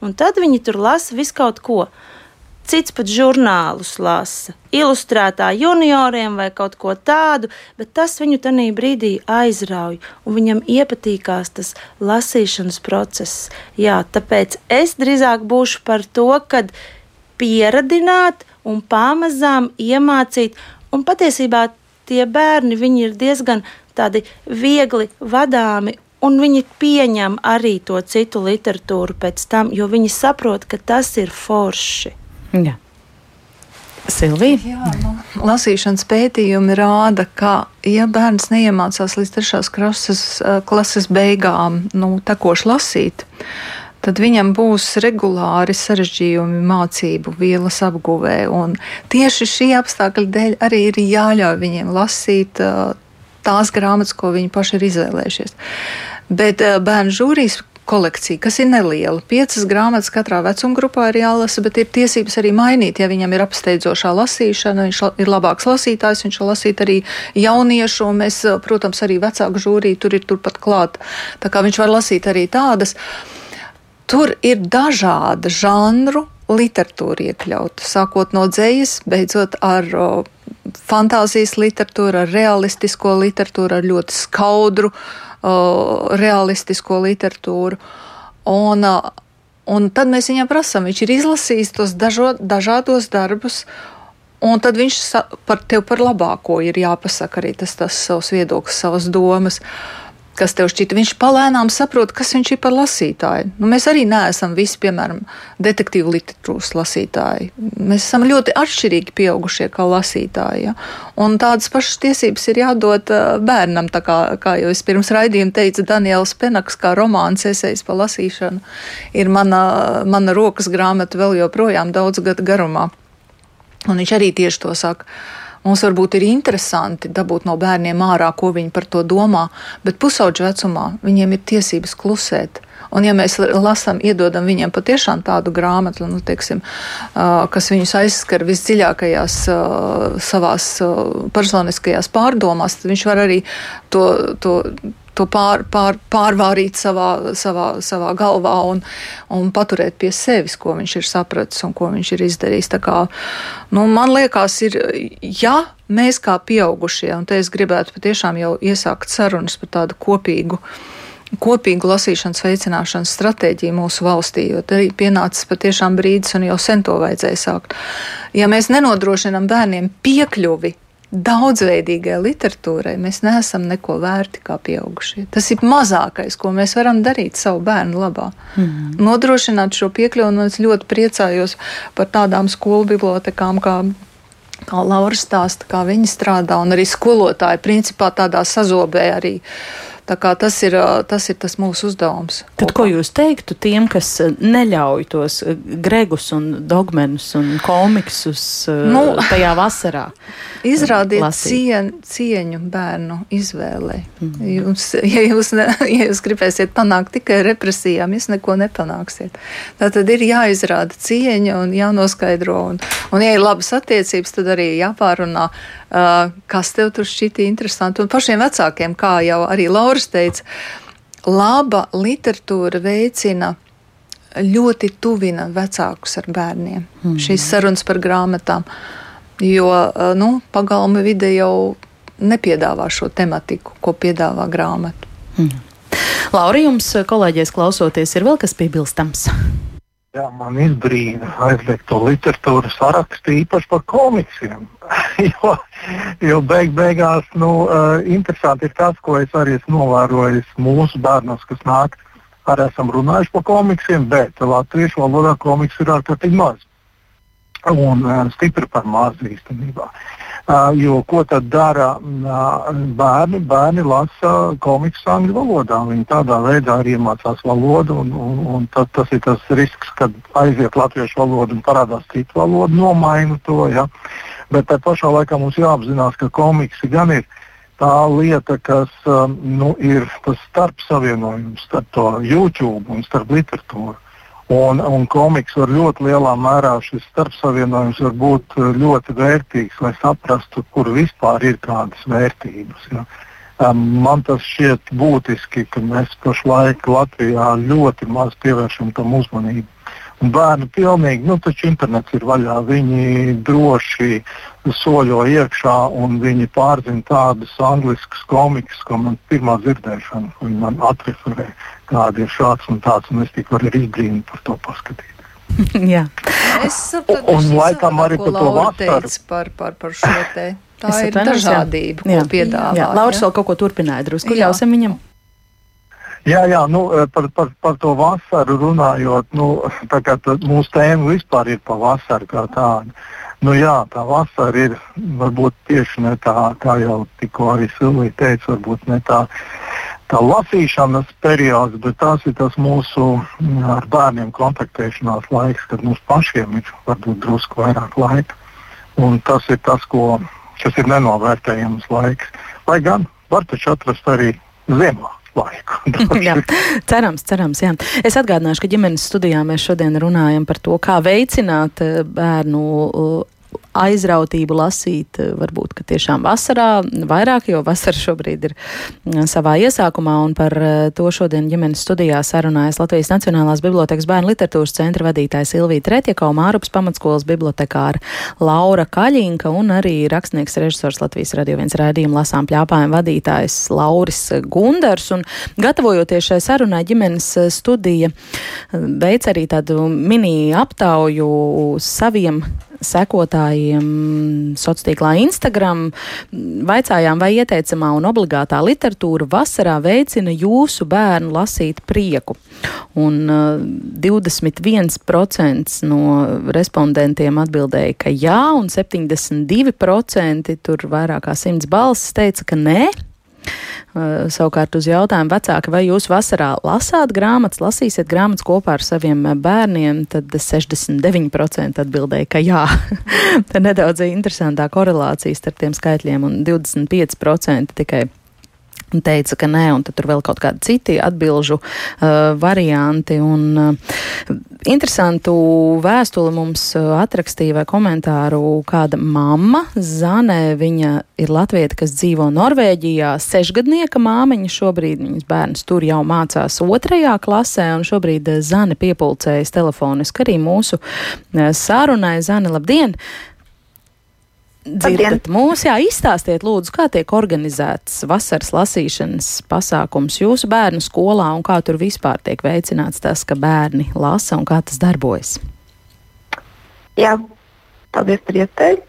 Un tad viņi tur lasa visu kaut ko. Cits pat žurnālus lasa, ilustrētā junioriem vai kaut ko tādu, bet tas viņu tajā brīdī aizrauj, un viņam iepatīkās tas lasīšanas process. Jā, tāpēc es drīzāk būšu par to, kad pieradināt un pamazām iemācīt. Un patiesībā tie bērni ir diezgan tādi viegli vadāmi. Un viņi pieņem arī to citu literatūru pēc tam, jo viņi saprot, ka tas ir forši. Jā. Silvija? Jā, nu, lasīšanas pētījumi rāda, ka, ja bērns neiemācās līdz trešās klases, klases beigām, nu, tekoši lasīt, tad viņam būs regulāri sarežģījumi mācību vielas apguvē. Un tieši šī apstākļa dēļ arī ir jāļauj viņiem lasīt tās grāmatas, ko viņi paši ir izvēlējušies. Bet bērnu žūrijas kolekcija, kas ir neliela. Piecas grāmatas katrā vecuma grupā ir jālasa, bet ir tiesības arī mainīt. Ja viņam ir apsteidzošā lasīšana, viņš ir labāks lasītājs, viņš var lasīt arī jauniešu, un mēs, protams, arī vecāku žūriju tur ir turpat klāt. Tā kā viņš var lasīt arī tādas. Uh, Tur ir dažāda žanru literatūra iekļauta, sākot no dzējas, beidzot ar o, fantāzijas literatūru, ar realistisko literatūru, ar ļoti skaudru o, realistisko literatūru. Un, un tad mēs viņam prasām, viņš ir izlasījis tos dažo, dažādos darbus. Un tad viņš par tevi par labāko ir jāpasaka arī tas, tas savs viedoklis, savas domas. Kas tev šķita. Viņš palēnām saprot, kas viņš ir par lasītāju. Nu, mēs arī neesam visi, piemēram, detektīvu literatūras lasītāji. Mēs esam ļoti atšķirīgi pieaugušie kā lasītāji. Ja? Un tādas pašas tiesības ir jādod bērnam, kā, kā jau es pirms raidījuma teicu, Daniels Penaks, kā romāns esejas pa lasīšanu, ir mana, mana rokas grāmata vēl joprojām daudz gadu garumā. Un viņš arī tieši to saka. Mums varbūt ir interesanti dabūt no bērniem ārā, ko viņi par to domā, bet pusauģu vecumā viņiem ir tiesības klusēt. Un, ja mēs lasām, iedodam viņiem patiešām tādu grāmatu, nu, teiksim, kas viņus aizskar visdziļākajās savās personiskajās pārdomās, tad viņš var arī to, to to pār, pār, pārvārīt savā, savā, savā galvā un, un paturēt pie sevis, ko viņš ir sapratis un ko viņš ir izdarījis. Kā, nu, man liekas, ir, ja mēs kā pieaugušie, un te es gribētu patiešām jau iesākt sarunas par tādu kopīgu. Kopīgu lasīšanas veicināšanas stratēģiju mūsu valstī, jo ir pienācis patiešām brīdis, un jau sen to vajadzēja sākt. Ja mēs nenodrošinām bērniem piekļuvi daudzveidīgai literatūrai mēs neesam neko vērti kā pieaugušie. Tas ir mazākais, ko mēs varam darīt savu bērnu labā. Mm. Nodrošināt šo piekļuvi, un es ļoti priecājos par tādām skolu bibliotekām, kā kā Laura stāsta, kā viņi strādā, un arī skolotāji principā tādā sazobē arī uh, Tas ir, tas ir tas mūsu uzdevums. Tad, kopā. ko jūs teiktu tiem, kas neļauj tos gregus un dogmenus un komiksus nu, tajā vasarā? Izrādiet cien, cieņu bērnu izvēlei. Mm. Jums, ja, jūs ne, ja jūs gribēsiet panākt tikai represijām, jūs neko nepanāksiet. Tā tad ir jāizrāda cieņa un jānoskaidro. Un, un ja ir labas attiecības, tad arī jāpārunā kas tev tur šķita interesanti. Un pašiem vecākiem, kā jau arī Lauris teica, laba literatūra veicina ļoti tuvina vecākus ar bērniem. Mm. Šīs sarunas par grāmatām, jo uh, nu, pagalma vide jau nepiedāvā šo tematiku, ko piedāvā grāmata. Mm. Laura, jums kolēģies klausoties, ir vēl kas piebilstams? Jā, man izbrīna aizliegt to literatūru sarakstu īpaši par komiksiem. jo, jo beig beigās nu, uh, interesanti ir tas, ko es arī esmu novērojis mūsu bērnos, kas nāk. Arī esam runājuši par komiksiem, bet latviešu valodā komiks ir ārkārtīgi maz. Un uh, stipri par mazu īstenībā. Uh, Jo ko tad dara bērni? Bērni lasa komiksus angļu valodā. Viņi tādā veidā arī iemācās valodu. Un, un, un tad, tas ir tas risks, kad aiziet latviešu valoda un parādās citu valodu, nomaina to. Ja? Bet tā pašā laikā mums jāapzinās, ka komiksi gan ir tā lieta, kas nu, ir tas starpsavienojums starp to YouTube un starp literatūru. Un, un komiks var ļoti lielā mērā šis starpsavienojums var būt eh, ļoti vērtīgs, lai saprastu, kur vispār ir kādas vērtības. Ja. Man tas šķiet būtiski, ka mēs pašlaik Latvijā ļoti maz pievēršam tam uzmanību. Un bērni pilnīgi, nu taču internets ir vaļā, viņi droši soļo iekšā un viņi pārzina tādus angliskus komikus, ko man pirmā dzirdēšana, viņi man atreferē, kādi ir šāds un tāds, un es tik varu arī izbrīnīt par to paskatīt. Jā. Es sapratu, un, un laikam arī par to vasaru. Par, par, par šo te. Tā es ir dažādība, jā. ko piedāvā. Jā, Lauris vēl kaut ko turpināja drusku, ļausim viņam. Jā, jā nu, eh, par, par, par to vasaru runājot, nu, tā kā tā, mūsu tēma vispār ir par vasaru kā tādu. Nu, jā, tā vasara ir varbūt tieši ne tā, kā jau tikko arī Silvija teica, varbūt ne tā, tā lasīšanas periods, bet tas ir tas mūsu mm, ar bērniem kontaktēšanās laiks, kad mums pašiem ir varbūt drusku vairāk laika. Un tas ir tas, ko, kas ir nenovērtējams laiks. Lai gan var taču atrast arī ziemā laiku. jā, cerams, cerams. Jā. Es atgādināšu, ka ģimenes studijā mēs šodien runājam par to, kā veicināt eh, bērnu aizrautību lasīt, eh, varbūt, tiešām vasarā vairāk, jo vasara šobrīd ir mm, savā iesākumā, par eh, to šodien ģimenes studijā sarunājas Latvijas Nacionālās bibliotekas bērnu literatūras centra vadītājs Ilvija Tretjako, Mārupas pamatskolas bibliotekāra Laura Kaļinka un arī rakstnieks režisors Latvijas radio viens raidījuma lasām pļāpājiem vadītājs Lauris Gundars, un gatavojoties šai sarunai ģimenes studija veic arī tādu mini aptauju saviem sekotājiem sociālā tīklā Instagram. Vaicājām, vai ieteicamā un obligātā literatūra vasarā veicina jūsu bērnu lasīt prieku. Un uh, 21% no respondentiem atbildēja, ka jā, un 72% tur vairāk kā 100 balsis teica, ka nē. Uh, savukārt uz jautājumu vecāki, vai jūs vasarā lasāt grāmatas, lasīsiet grāmatas kopā ar saviem bērniem, tad 69% atbildēja, ka jā. Te nedaudz interesantā korelācija starp tiem skaitļiem un 25% tikai teica, ka nē, un tur vēl kaut kādi citi atbilžu uh, varianti. Un, uh, interesantu vēstuli mums uh, atrakstīja vai komentāru kāda mamma, Zane, viņa ir latvieta, kas dzīvo Norvēģijā, sešgadnieka māmiņa šobrīd, viņas bērns tur jau mācās otrajā klasē, un šobrīd uh, Zane piepulcējas telefoniski arī mūsu uh, sarunai. Zane, labdien! Uh, dzirdat mūs. Jā, izstāstiet, lūdzu, kā tiek organizēts vasaras lasīšanas pasākums jūsu bērnu skolā un kā tur vispār tiek veicināts tas, ka bērni lasa un kā tas darbojas. Jā, paldies par iespēju.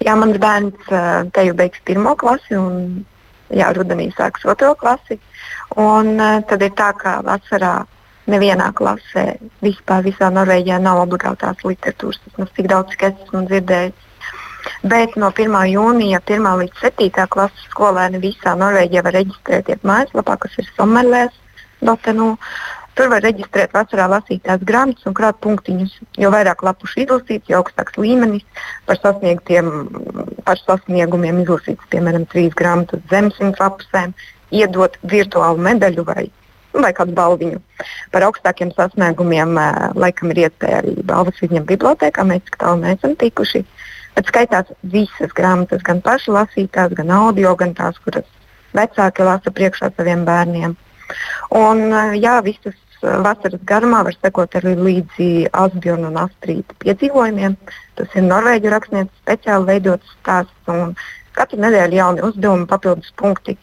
Jā, mans bērns te jau beigs pirmo klasi un jā, rudenī sāks otro klasi. Un tad ir tā, ka vasarā nevienā klasē vispār visā Norvēģijā nav obligātās literatūras. Tas mums tik daudz, cik es esmu dzirdējis Bet no 1. jūnija 1. līdz 7. klases skolēni visā Norvēģijā var reģistrēties mājaslapā, kas ir Sommerlēs.nu. Tur var reģistrēt vasarā lasītās grāmatas un krāt punktiņus. Jo vairāk lapušu izlasīts, jo augstāks līmenis par, par sasniegumiem izlasīts, piemēram, trīs grāmatas zem simts lapusēm, iedot virtuālu medaļu vai, vai kādu balviņu. Par augstākiem sasniegumiem laikam ir iespēja arī balvas viņam bibliotekā. Mēs tik tālu neesam tikuši. Uh, Bet skaitās visas grāmatas, gan paši lasītās, gan audio, gan tās, kuras vecāki lasa priekšā saviem bērniem. Un, eh, jā, visas eh, vasaras garumā var sekot arī līdzi Asbjorna un Astrīta piedzīvojumiem. Tas ir norvēģu rakstnieks speciāli veidots stāsts katru nedēļu jauni uzdevumi, papildus punkti.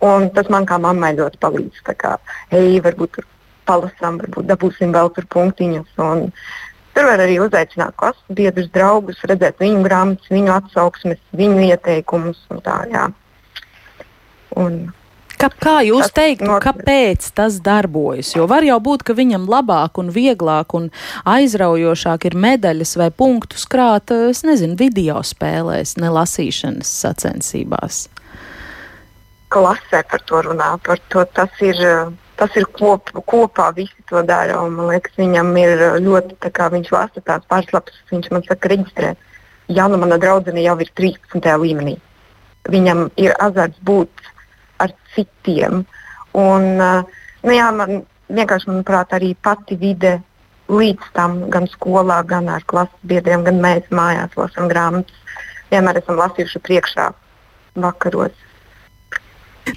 Un tas man kā mammai ļoti palīdz. Kā, hei, varbūt palasām, varbūt dabūsim vēl tur punktiņus. Un, Tur var arī uzaicināt klases biedrus, draugus, redzēt viņu grāmatas, viņu atsauksmes, viņu ieteikumus. Tā, jā. un, Kā, kā jūs teiktu, not... kāpēc tas darbojas? Jo var jau būt, ka viņam labāk un vieglāk un aizraujošāk ir medaļas vai punktus krāt, es nezinu, video spēlēs, ne lasīšanas sacensībās. Klasē par to runā, par to tas ir tas ir kop, kopā, visi to dara. Man liekas, viņam ir ļoti, kā viņš lasa tās pārslapas, viņš man saka, reģistrē. Jā, nu mana draudzene jau ir 13. līmenī. Viņam ir azarts būt ar citiem. Un, nu jā, man vienkārši, manuprāt, arī pati vide līdz tam, gan skolā, gan ar klases biedriem, gan mēs mājās lasām grāmatas. Vienmēr esam lasījuši priekšā vakaros.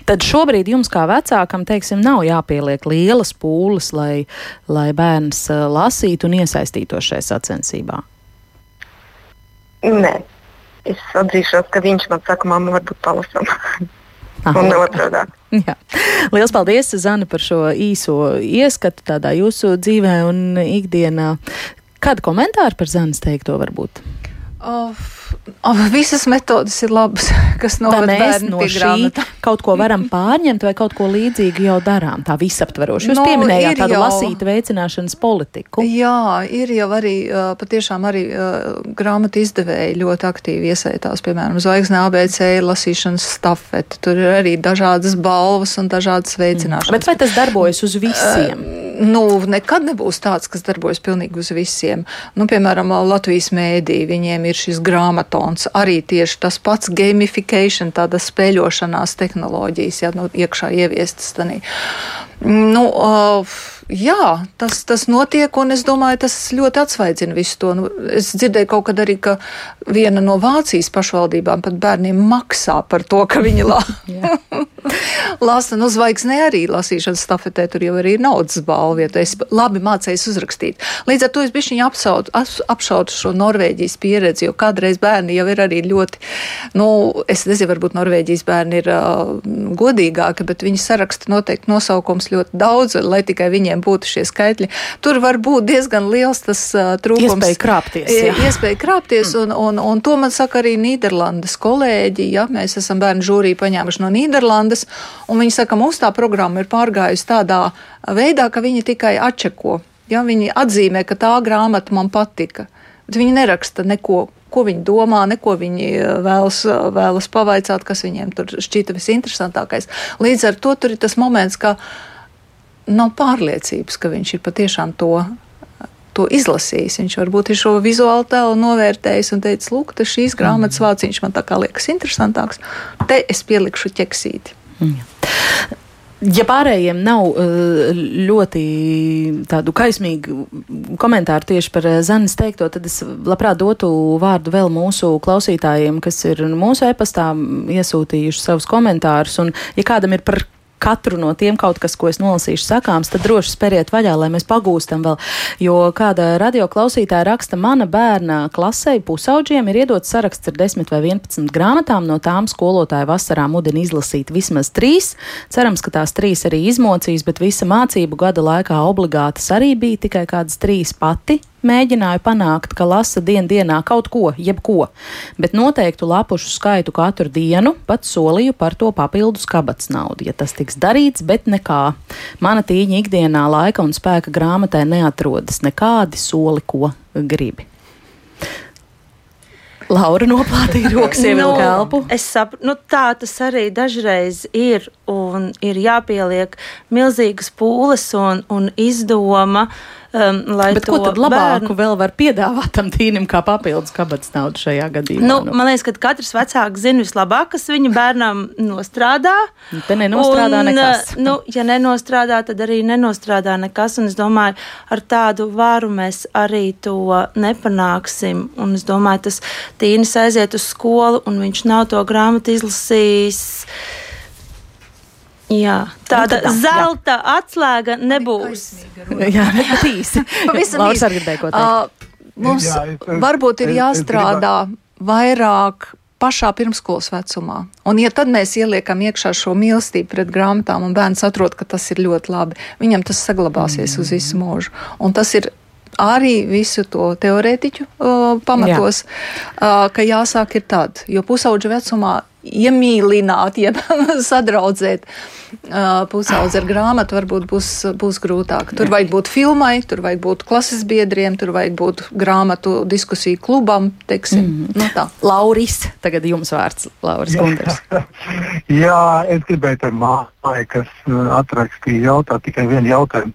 Tad šobrīd jums, kā vecākam, teiksim, nav jāpieliek lielas pūles, lai, lai bērns uh, lasītu un iesaistītos šajā sacensībā. Nē, es atzīšos, ka viņš man saka, mamma, varbūt palasam. un otrādi. Jā. Lielas paldies, Zana, par šo īso ieskatu tādā jūsu dzīvē un ikdienā. Kādu komentāru par Zanas teikto varbūt? Oh, visas metodas ir labas, kas noved bērnu no šī kaut ko varam pārņemt vai kaut ko līdzīgu jau darām, tā visaptveroši. Jūs no, pieminējāt tādu jau, lasītu veicināšanas politiku. Jā, ir jau arī patiešām arī grāmatu izdevēji ļoti aktīvi iesaistās, piemēram, Zvaigznē ABC lasīšanas stafeti. Tur ir arī dažādas balvas un dažādas veicināšanas. Mm. Bet vai tas darbojas uz visiem? Uh, nu, nekad nebūs tāds, kas darbojas pilnīgi uz visiem. Nu, piemēram, Latvijas mēdī, viņiem ir šis grāmatons, arī tieši tas pats gamification, tāda spēļošanās tehnoloģijas, ja nu, iekšā ieviestas. Tanī. Nu, uh, jā, tas, tas notiek, un es domāju, tas ļoti atsvaidzina visu to. Nu, es dzirdēju kaut kad arī, ka viena no Vācijas pašvaldībām pat bērniem maksā par to, ka viņi la lasa. Nu, zvaigznē arī lasīšanas stafetē tur jau arī ir naudas balva, ja tu esi labi mācējis uzrakstīt. Līdz ar to es bišķiņu apšaudu, apšaudu šo Norvēģijas pieredzi, jo kādreiz bērni jau ir arī ļoti, nu, es nezinu, varbūt Norvēģijas bērni ir uh, godīgāki, bet viņi saraksta noteikti nosaukums ļoti daudz, lai tikai viņiem būtu šie skaitļi. Tur var būt diezgan liels tas uh, trūkums. Iespēja krāpties. Jā. Iespēja krāpties, un, un, un to man saka arī Nīderlandes kolēģi. Ja? Mēs esam bērnu žūrī paņēmuši no Nīderlandes, un viņi saka, mums tā programma ir pārgājusi tādā veidā, ka viņi tikai atčeko. Ja? Viņi atzīmē, ka tā grāmata man patika. Bet viņi neraksta neko, ko viņi domā, neko viņi vēlas, vēlas pavaicāt, kas viņiem tur šķita visinteresantākais. Līdz ar to tur ir tas moments, ka nav pārliecības, ka viņš ir patiešām to. To izlasījis. Viņš varbūt ir šo vizuālu tēlu novērtējis un teicis, lūk, šīs grāmatas vāciņš man tā kā liekas interesantāks. Te es pielikšu ķeksīti. Mm. Ja pārējiem nav ļoti tādu kaismīgu komentāru tieši par Zanes teikto, tad es labprāt dotu vārdu vēl mūsu klausītājiem, kas ir mūsu e-pastā iesūtījuši savus komentārus. Un, ja kādam ir par katru no tiem kaut kas, ko es nolasīšu sakāms, tad droši spēriet vaļā, lai mēs pagūstam vēl. Jo kāda radio klausītāja raksta, mana bērna klasē pusauģiem ir iedots saraksts ar 10 vai 11 grāmatām, no tām skolotāja vasarā mudina izlasīt vismaz trīs. Cerams, ka tās trīs arī izmocīs, bet visa mācību gada laikā obligātas arī bija tikai kādas trīs pati mēģināju panākt, ka lasa dien dienā kaut ko, jebko, bet noteiktu lapušu skaitu katru dienu, pat solīju par to papildus kabats naudu, ja tas tiks darīts, bet nekā. Mana tīņa ikdienā laika un spēka grāmatai neatrodas nekādi soli, ko gribi. Laura noplātīja rokas, ievilka nu, elpu. Es saprotu, nu, tā tas arī dažreiz ir. Ir jāpieliek milzīgas pūles un, un izdoma. Um, Bet ko tad labāku bērnu... vēl var piedāvāt tam tīnim kā papildus kabatas naudu šajā gadījumā? Nu, nu. Man liekas, ka katrs vecāks zina vislabāk, kas viņa bērnam nostrādā. Nu, te nenostrādā un, nekas. Nu, ja nenostrādā, tad arī nenostrādā nekas. Un es domāju, ar tādu varu mēs arī to nepanāksim. Un es domāju, tas tīnis aiziet uz skolu, un viņš nav to grāmatu izlasījis. Jā, tāda nu, tā, zelta jā. atslēga nebūs. Jā, bet īsi. Pavisam īsi. Uh, mums jā, es, varbūt ir jāstrādā es, es vairāk pašā pirmskolas vecumā. Un, ja tad mēs ieliekam iekšā šo mīlestību pret grāmatām, un bērns saprot, ka tas ir ļoti labi, viņam tas saglabāsies mm. uz visu mūžu. Un tas ir arī visu to teorētiķu uh, pamatos, Jā. uh, ka jāsāk ir tad, jo pusauģa vecumā iemīlināt, jeb sadraudzēt uh, pusaudzi ar grāmatu, varbūt būs, būs grūtāk. Tur vajag būt filmai, tur vajag būt klases biedriem, tur vajag būt grāmatu diskusiju klubam, teiksim. Mm -hmm. nu tā. Lauris, tagad jums vārds, Lauris Gunders. Jā, es gribēju te māju, kas atrakstīja jautāt tikai vienu jautājumu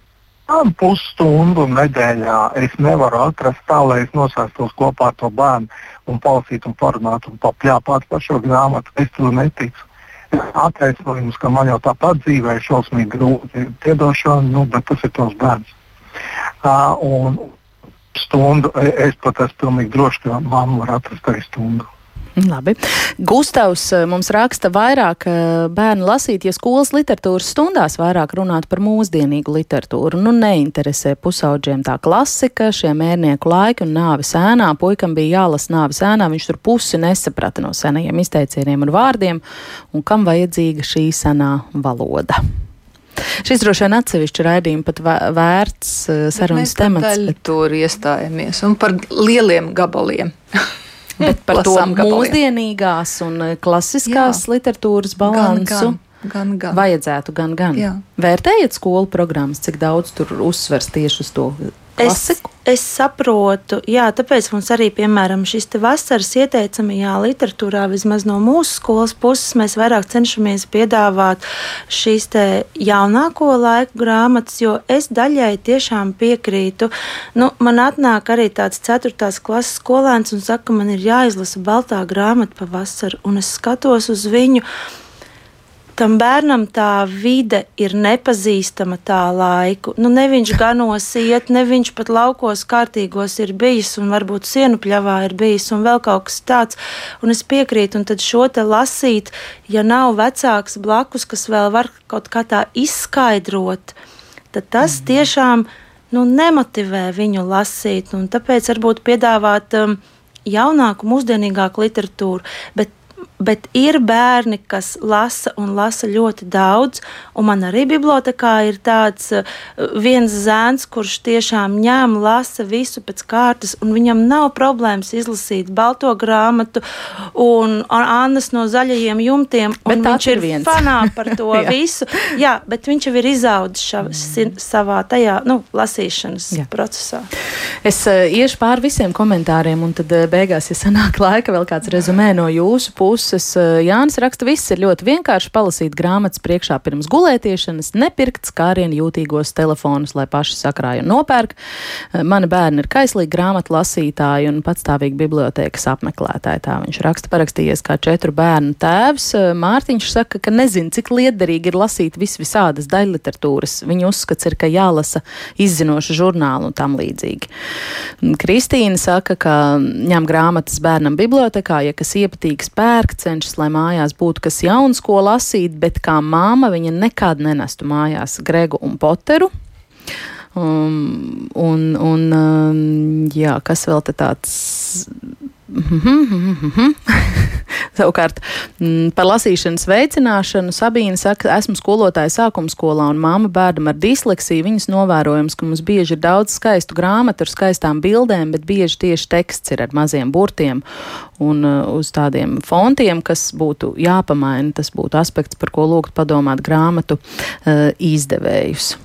pusstundu nedēļā es nevaru atrast tā, lai es nosēstos kopā ar to bērnu un palasītu un parunātu un papļāpātu par šo grāmatu. Es to neticu. Attaisnojums, ka man jau tāpat dzīvē ir šausmīgi grūti piedošana, nu, bet tas ir tos bērns. Uh, un stundu es pat esmu pilnīgi drošs, ka mamma var atrast arī stundu. Labi. Gustavs eh, mums raksta vairāk eh, bērnu lasīt, ja skolas literatūras stundās vairāk runāt par mūsdienīgu literatūru. Nu, neinteresē pusauģiem tā klasika, šie mērnieku laiki un nāves ēnā. Puikam bija jālas nāves ēnā, viņš tur pusi nesaprata no senajiem izteicieniem un vārdiem, un kam vajadzīga šī senā valoda. Šis droši vien atsevišķi raidījumi pat vērts eh, sarunas temats. Bet... Tur iestājamies un par lieliem gabaliem. bet par to mūsdienīgās un eh, klasiskās Jā. literatūras balansu. Gan, gan. Gan, gan. Vajadzētu gan, gan. Jā. Vērtējiet skolu programmas, cik daudz tur uzsvers tieši uz to klasiku? Es, es saprotu, jā, tāpēc mums arī, piemēram, šis vasaras ieteicamajā literatūrā, vismaz no mūsu skolas puses, mēs vairāk cenšamies piedāvāt šīs jaunāko laiku grāmatas, jo es daļai tiešām piekrītu. Nu, man atnāk arī tāds 4. klases skolēns un saka, man ir jāizlasa baltā grāmata pa vasaru, un es skatos uz viņu tam bērnam tā vide ir nepazīstama tā laiku. Nu, ne viņš ganos iet, ne viņš pat laukos kārtīgos ir bijis, un varbūt sienu pļavā ir bijis, un vēl kaut kas tāds. Un es piekrītu, un tad šo te lasīt, ja nav vecāks blakus, kas vēl var kaut kā tā izskaidrot, tad tas mhm. tiešām nu, nemotivē viņu lasīt. Tāpēc varbūt piedāvāt um, jaunāku, mūsdienīgāku literatūru. Bet bet ir bērni, kas lasa un lasa ļoti daudz. Man arī bibliotekā ir tāds uh, viens zēns, kurš tiešām ņem, lasa visu pēc kārtas, un viņam nav problēmas izlasīt balto grāmatu un Annas no zaļajiem jumtiem. Viņš ir viens. fanā par to visu. Jā, bet viņš jau ir izaudzis mm. savā tajā nu, lasīšanas Jā. procesā. Es uh, iešu pāri visiem komentāriem, un tad uh, beigās, ja sanāk laika, vēl kāds rezumē no jūsu puses puses eh, Jānis raksta, viss ir ļoti vienkārši palasīt grāmatas priekšā pirms gulētiešanas, nepirkt skārienu jūtīgos telefonus, lai paši sakrāja un nopērk. Eh, mani bērni ir kaislīgi grāmatu lasītāji un patstāvīgi bibliotēkas apmeklētāji. Tā viņš raksta, parakstījies kā četru bērnu tēvs. Eh, Mārtiņš saka, ka nezina, cik liederīgi ir lasīt vis visādas daļliteratūras. Viņa uzskats ir, ka jālasa izzinoša žurnāla un tam līdzīgi. Kristīna saka, ka ņem grāmatas bērnam bibliotekā, ja kas iepatīgs pērk, cenšas, lai mājās būtu kas jauns, ko lasīt, bet kā māma viņa nekad nenestu mājās Gregu un Poteru. Um, un, un um, jā, kas vēl tāds Savukārt mm, par lasīšanas veicināšanu Sabīna saka, esmu skolotāja sākuma skolā un māma bērnam ar disleksiju. Viņas novērojams, ka mums bieži ir daudz skaistu grāmatu ar skaistām bildēm, bet bieži tieši teksts ir ar maziem burtiem un uh, uz tādiem fontiem, kas būtu jāpamaina. Tas būtu aspekts, par ko lūgt padomāt grāmatu uh, izdevējus.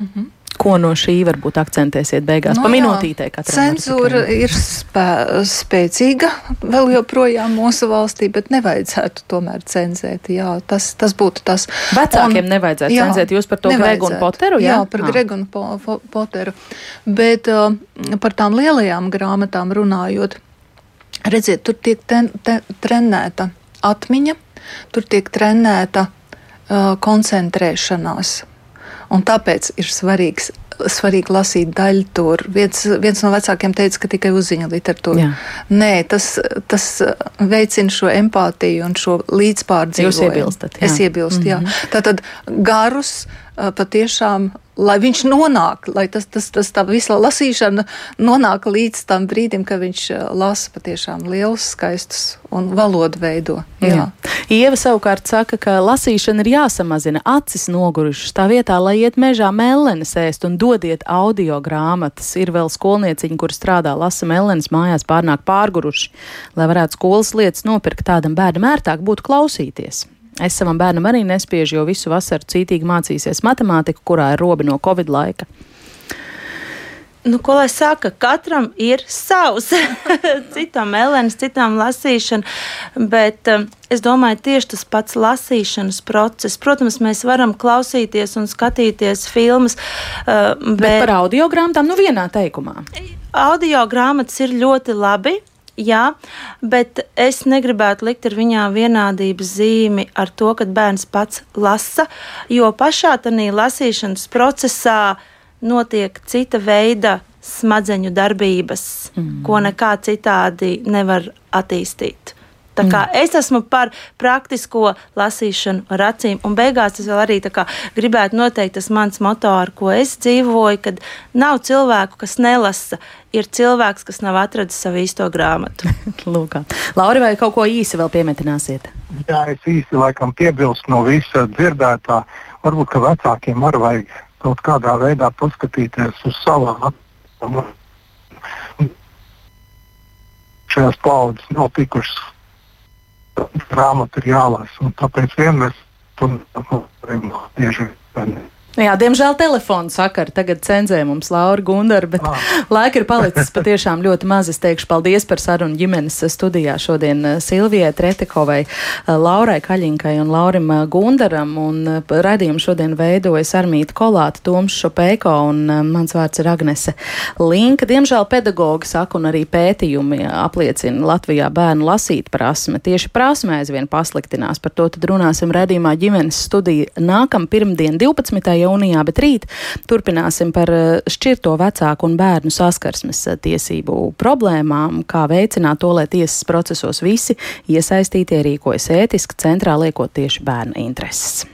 Mm -hmm ko no šī varbūt akcentēsiet beigās? No, nu pa minūtītē katram. Cenzūra ir spē, spēcīga vēl joprojām mūsu valstī, bet nevajadzētu tomēr cenzēt. Jā, tas, tas būtu tas. Vecākiem un, nevajadzētu jā, cenzēt. Jūs par to Gregu un Poteru? Jā, jā par ah. Gregu un po, po, Poteru. Bet uh, par tām lielajām grāmatām runājot, redziet, tur tiek ten, te, trenēta atmiņa, tur tiek trenēta uh, koncentrēšanās Un tāpēc ir svarīgs svarīgi lasīt daļu tur. Viens, viens no vecākiem teica, ka tikai uzziņa literatūra. Jā. Nē, tas, tas veicina šo empātiju un šo līdzpārdzīvojumu. Jūs iebilstat? Jā. Es iebilstu, mm -hmm. jā. Mhm. Tātad garus patiešām lai viņš nonāk, lai tas, tas, tas tā visa lasīšana nonāk līdz tam brīdim, kad viņš eh, lasa patiešām lielus, skaistus un valodu veido. Jā. Jā. Ieva savukārt saka, ka lasīšana ir jāsamazina, acis nogurušas tā vietā, lai iet mežā mellenes ēst un dodiet audio grāmatas. Ir vēl skolnieciņi, kur strādā lasa mellenes mājās pārnāk pārguruši, lai varētu skolas lietas nopirkt tādam bērnam ērtāk būtu klausīties. Es savam bērnam arī nespiežu, jo visu vasaru cītīgi mācīsies matemātiku, kurā ir robi no Covid laika. Nu, ko lai saka, katram ir savs. citam elēns, citam lasīšana. Bet um, es domāju, tieši tas pats lasīšanas process. Protams, mēs varam klausīties un skatīties filmas. Uh, bet, bet par audio grāmatām, nu vienā teikumā. Audio grāmatas ir ļoti labi jā, bet es negribētu likt ar viņām vienādības zīmi ar to, ka bērns pats lasa, jo pašā tajā lasīšanas procesā notiek cita veida smadzeņu darbības, mm. ko nekā citādi nevar attīstīt. Tā kā mm. es esmu par praktisko lasīšanu ar acīm, un beigās tas vēl arī gribētu noteikt tas mans moto, ar ko es dzīvoju, kad nav cilvēku, kas nelasa. Ir cilvēks, kas nav atradzis savu īsto grāmatu. Lūk, Laura, vai kaut ko īsi vēl piemetināsiet? Jā, es īsi laikam piebilstu no visa dzirdētā. Varbūt, ka vecākiem arī vajag kaut kādā veidā paskatīties uz savām acīm. Šajās paudzes nav tikušas grāmata ir jālasa. Tāpēc vienmēr tur tieši Jā, diemžēl telefona sakara tagad cenzē mums Laura Gundara, bet ah. laika ir palicis patiešām ļoti maz. Es teikšu paldies par sarunu ģimenes studijā šodien eh, Silvijai Tretekovai, eh, Laurai Kaļinkai un Laurim eh, Gundaram. Un radījumu šodien veidojas Armīta Kolāta, Toms Šopēko un mans vārds ir Agnese Linka. Diemžēl pedagogi saka un arī pētījumi apliecina Latvijā bērnu lasīt prasme. Tieši prasme aizvien pasliktinās. Par to tad runāsim radījumā ģimenes studija nākam pirmdien 12 jūnijā, bet rīt turpināsim par eh, šķirto vecāku un bērnu saskarsmes eh, tiesību problēmām, kā veicināt to, lai tiesas procesos visi iesaistītie rīkojas ētiski, centrā liekot tieši bērnu intereses.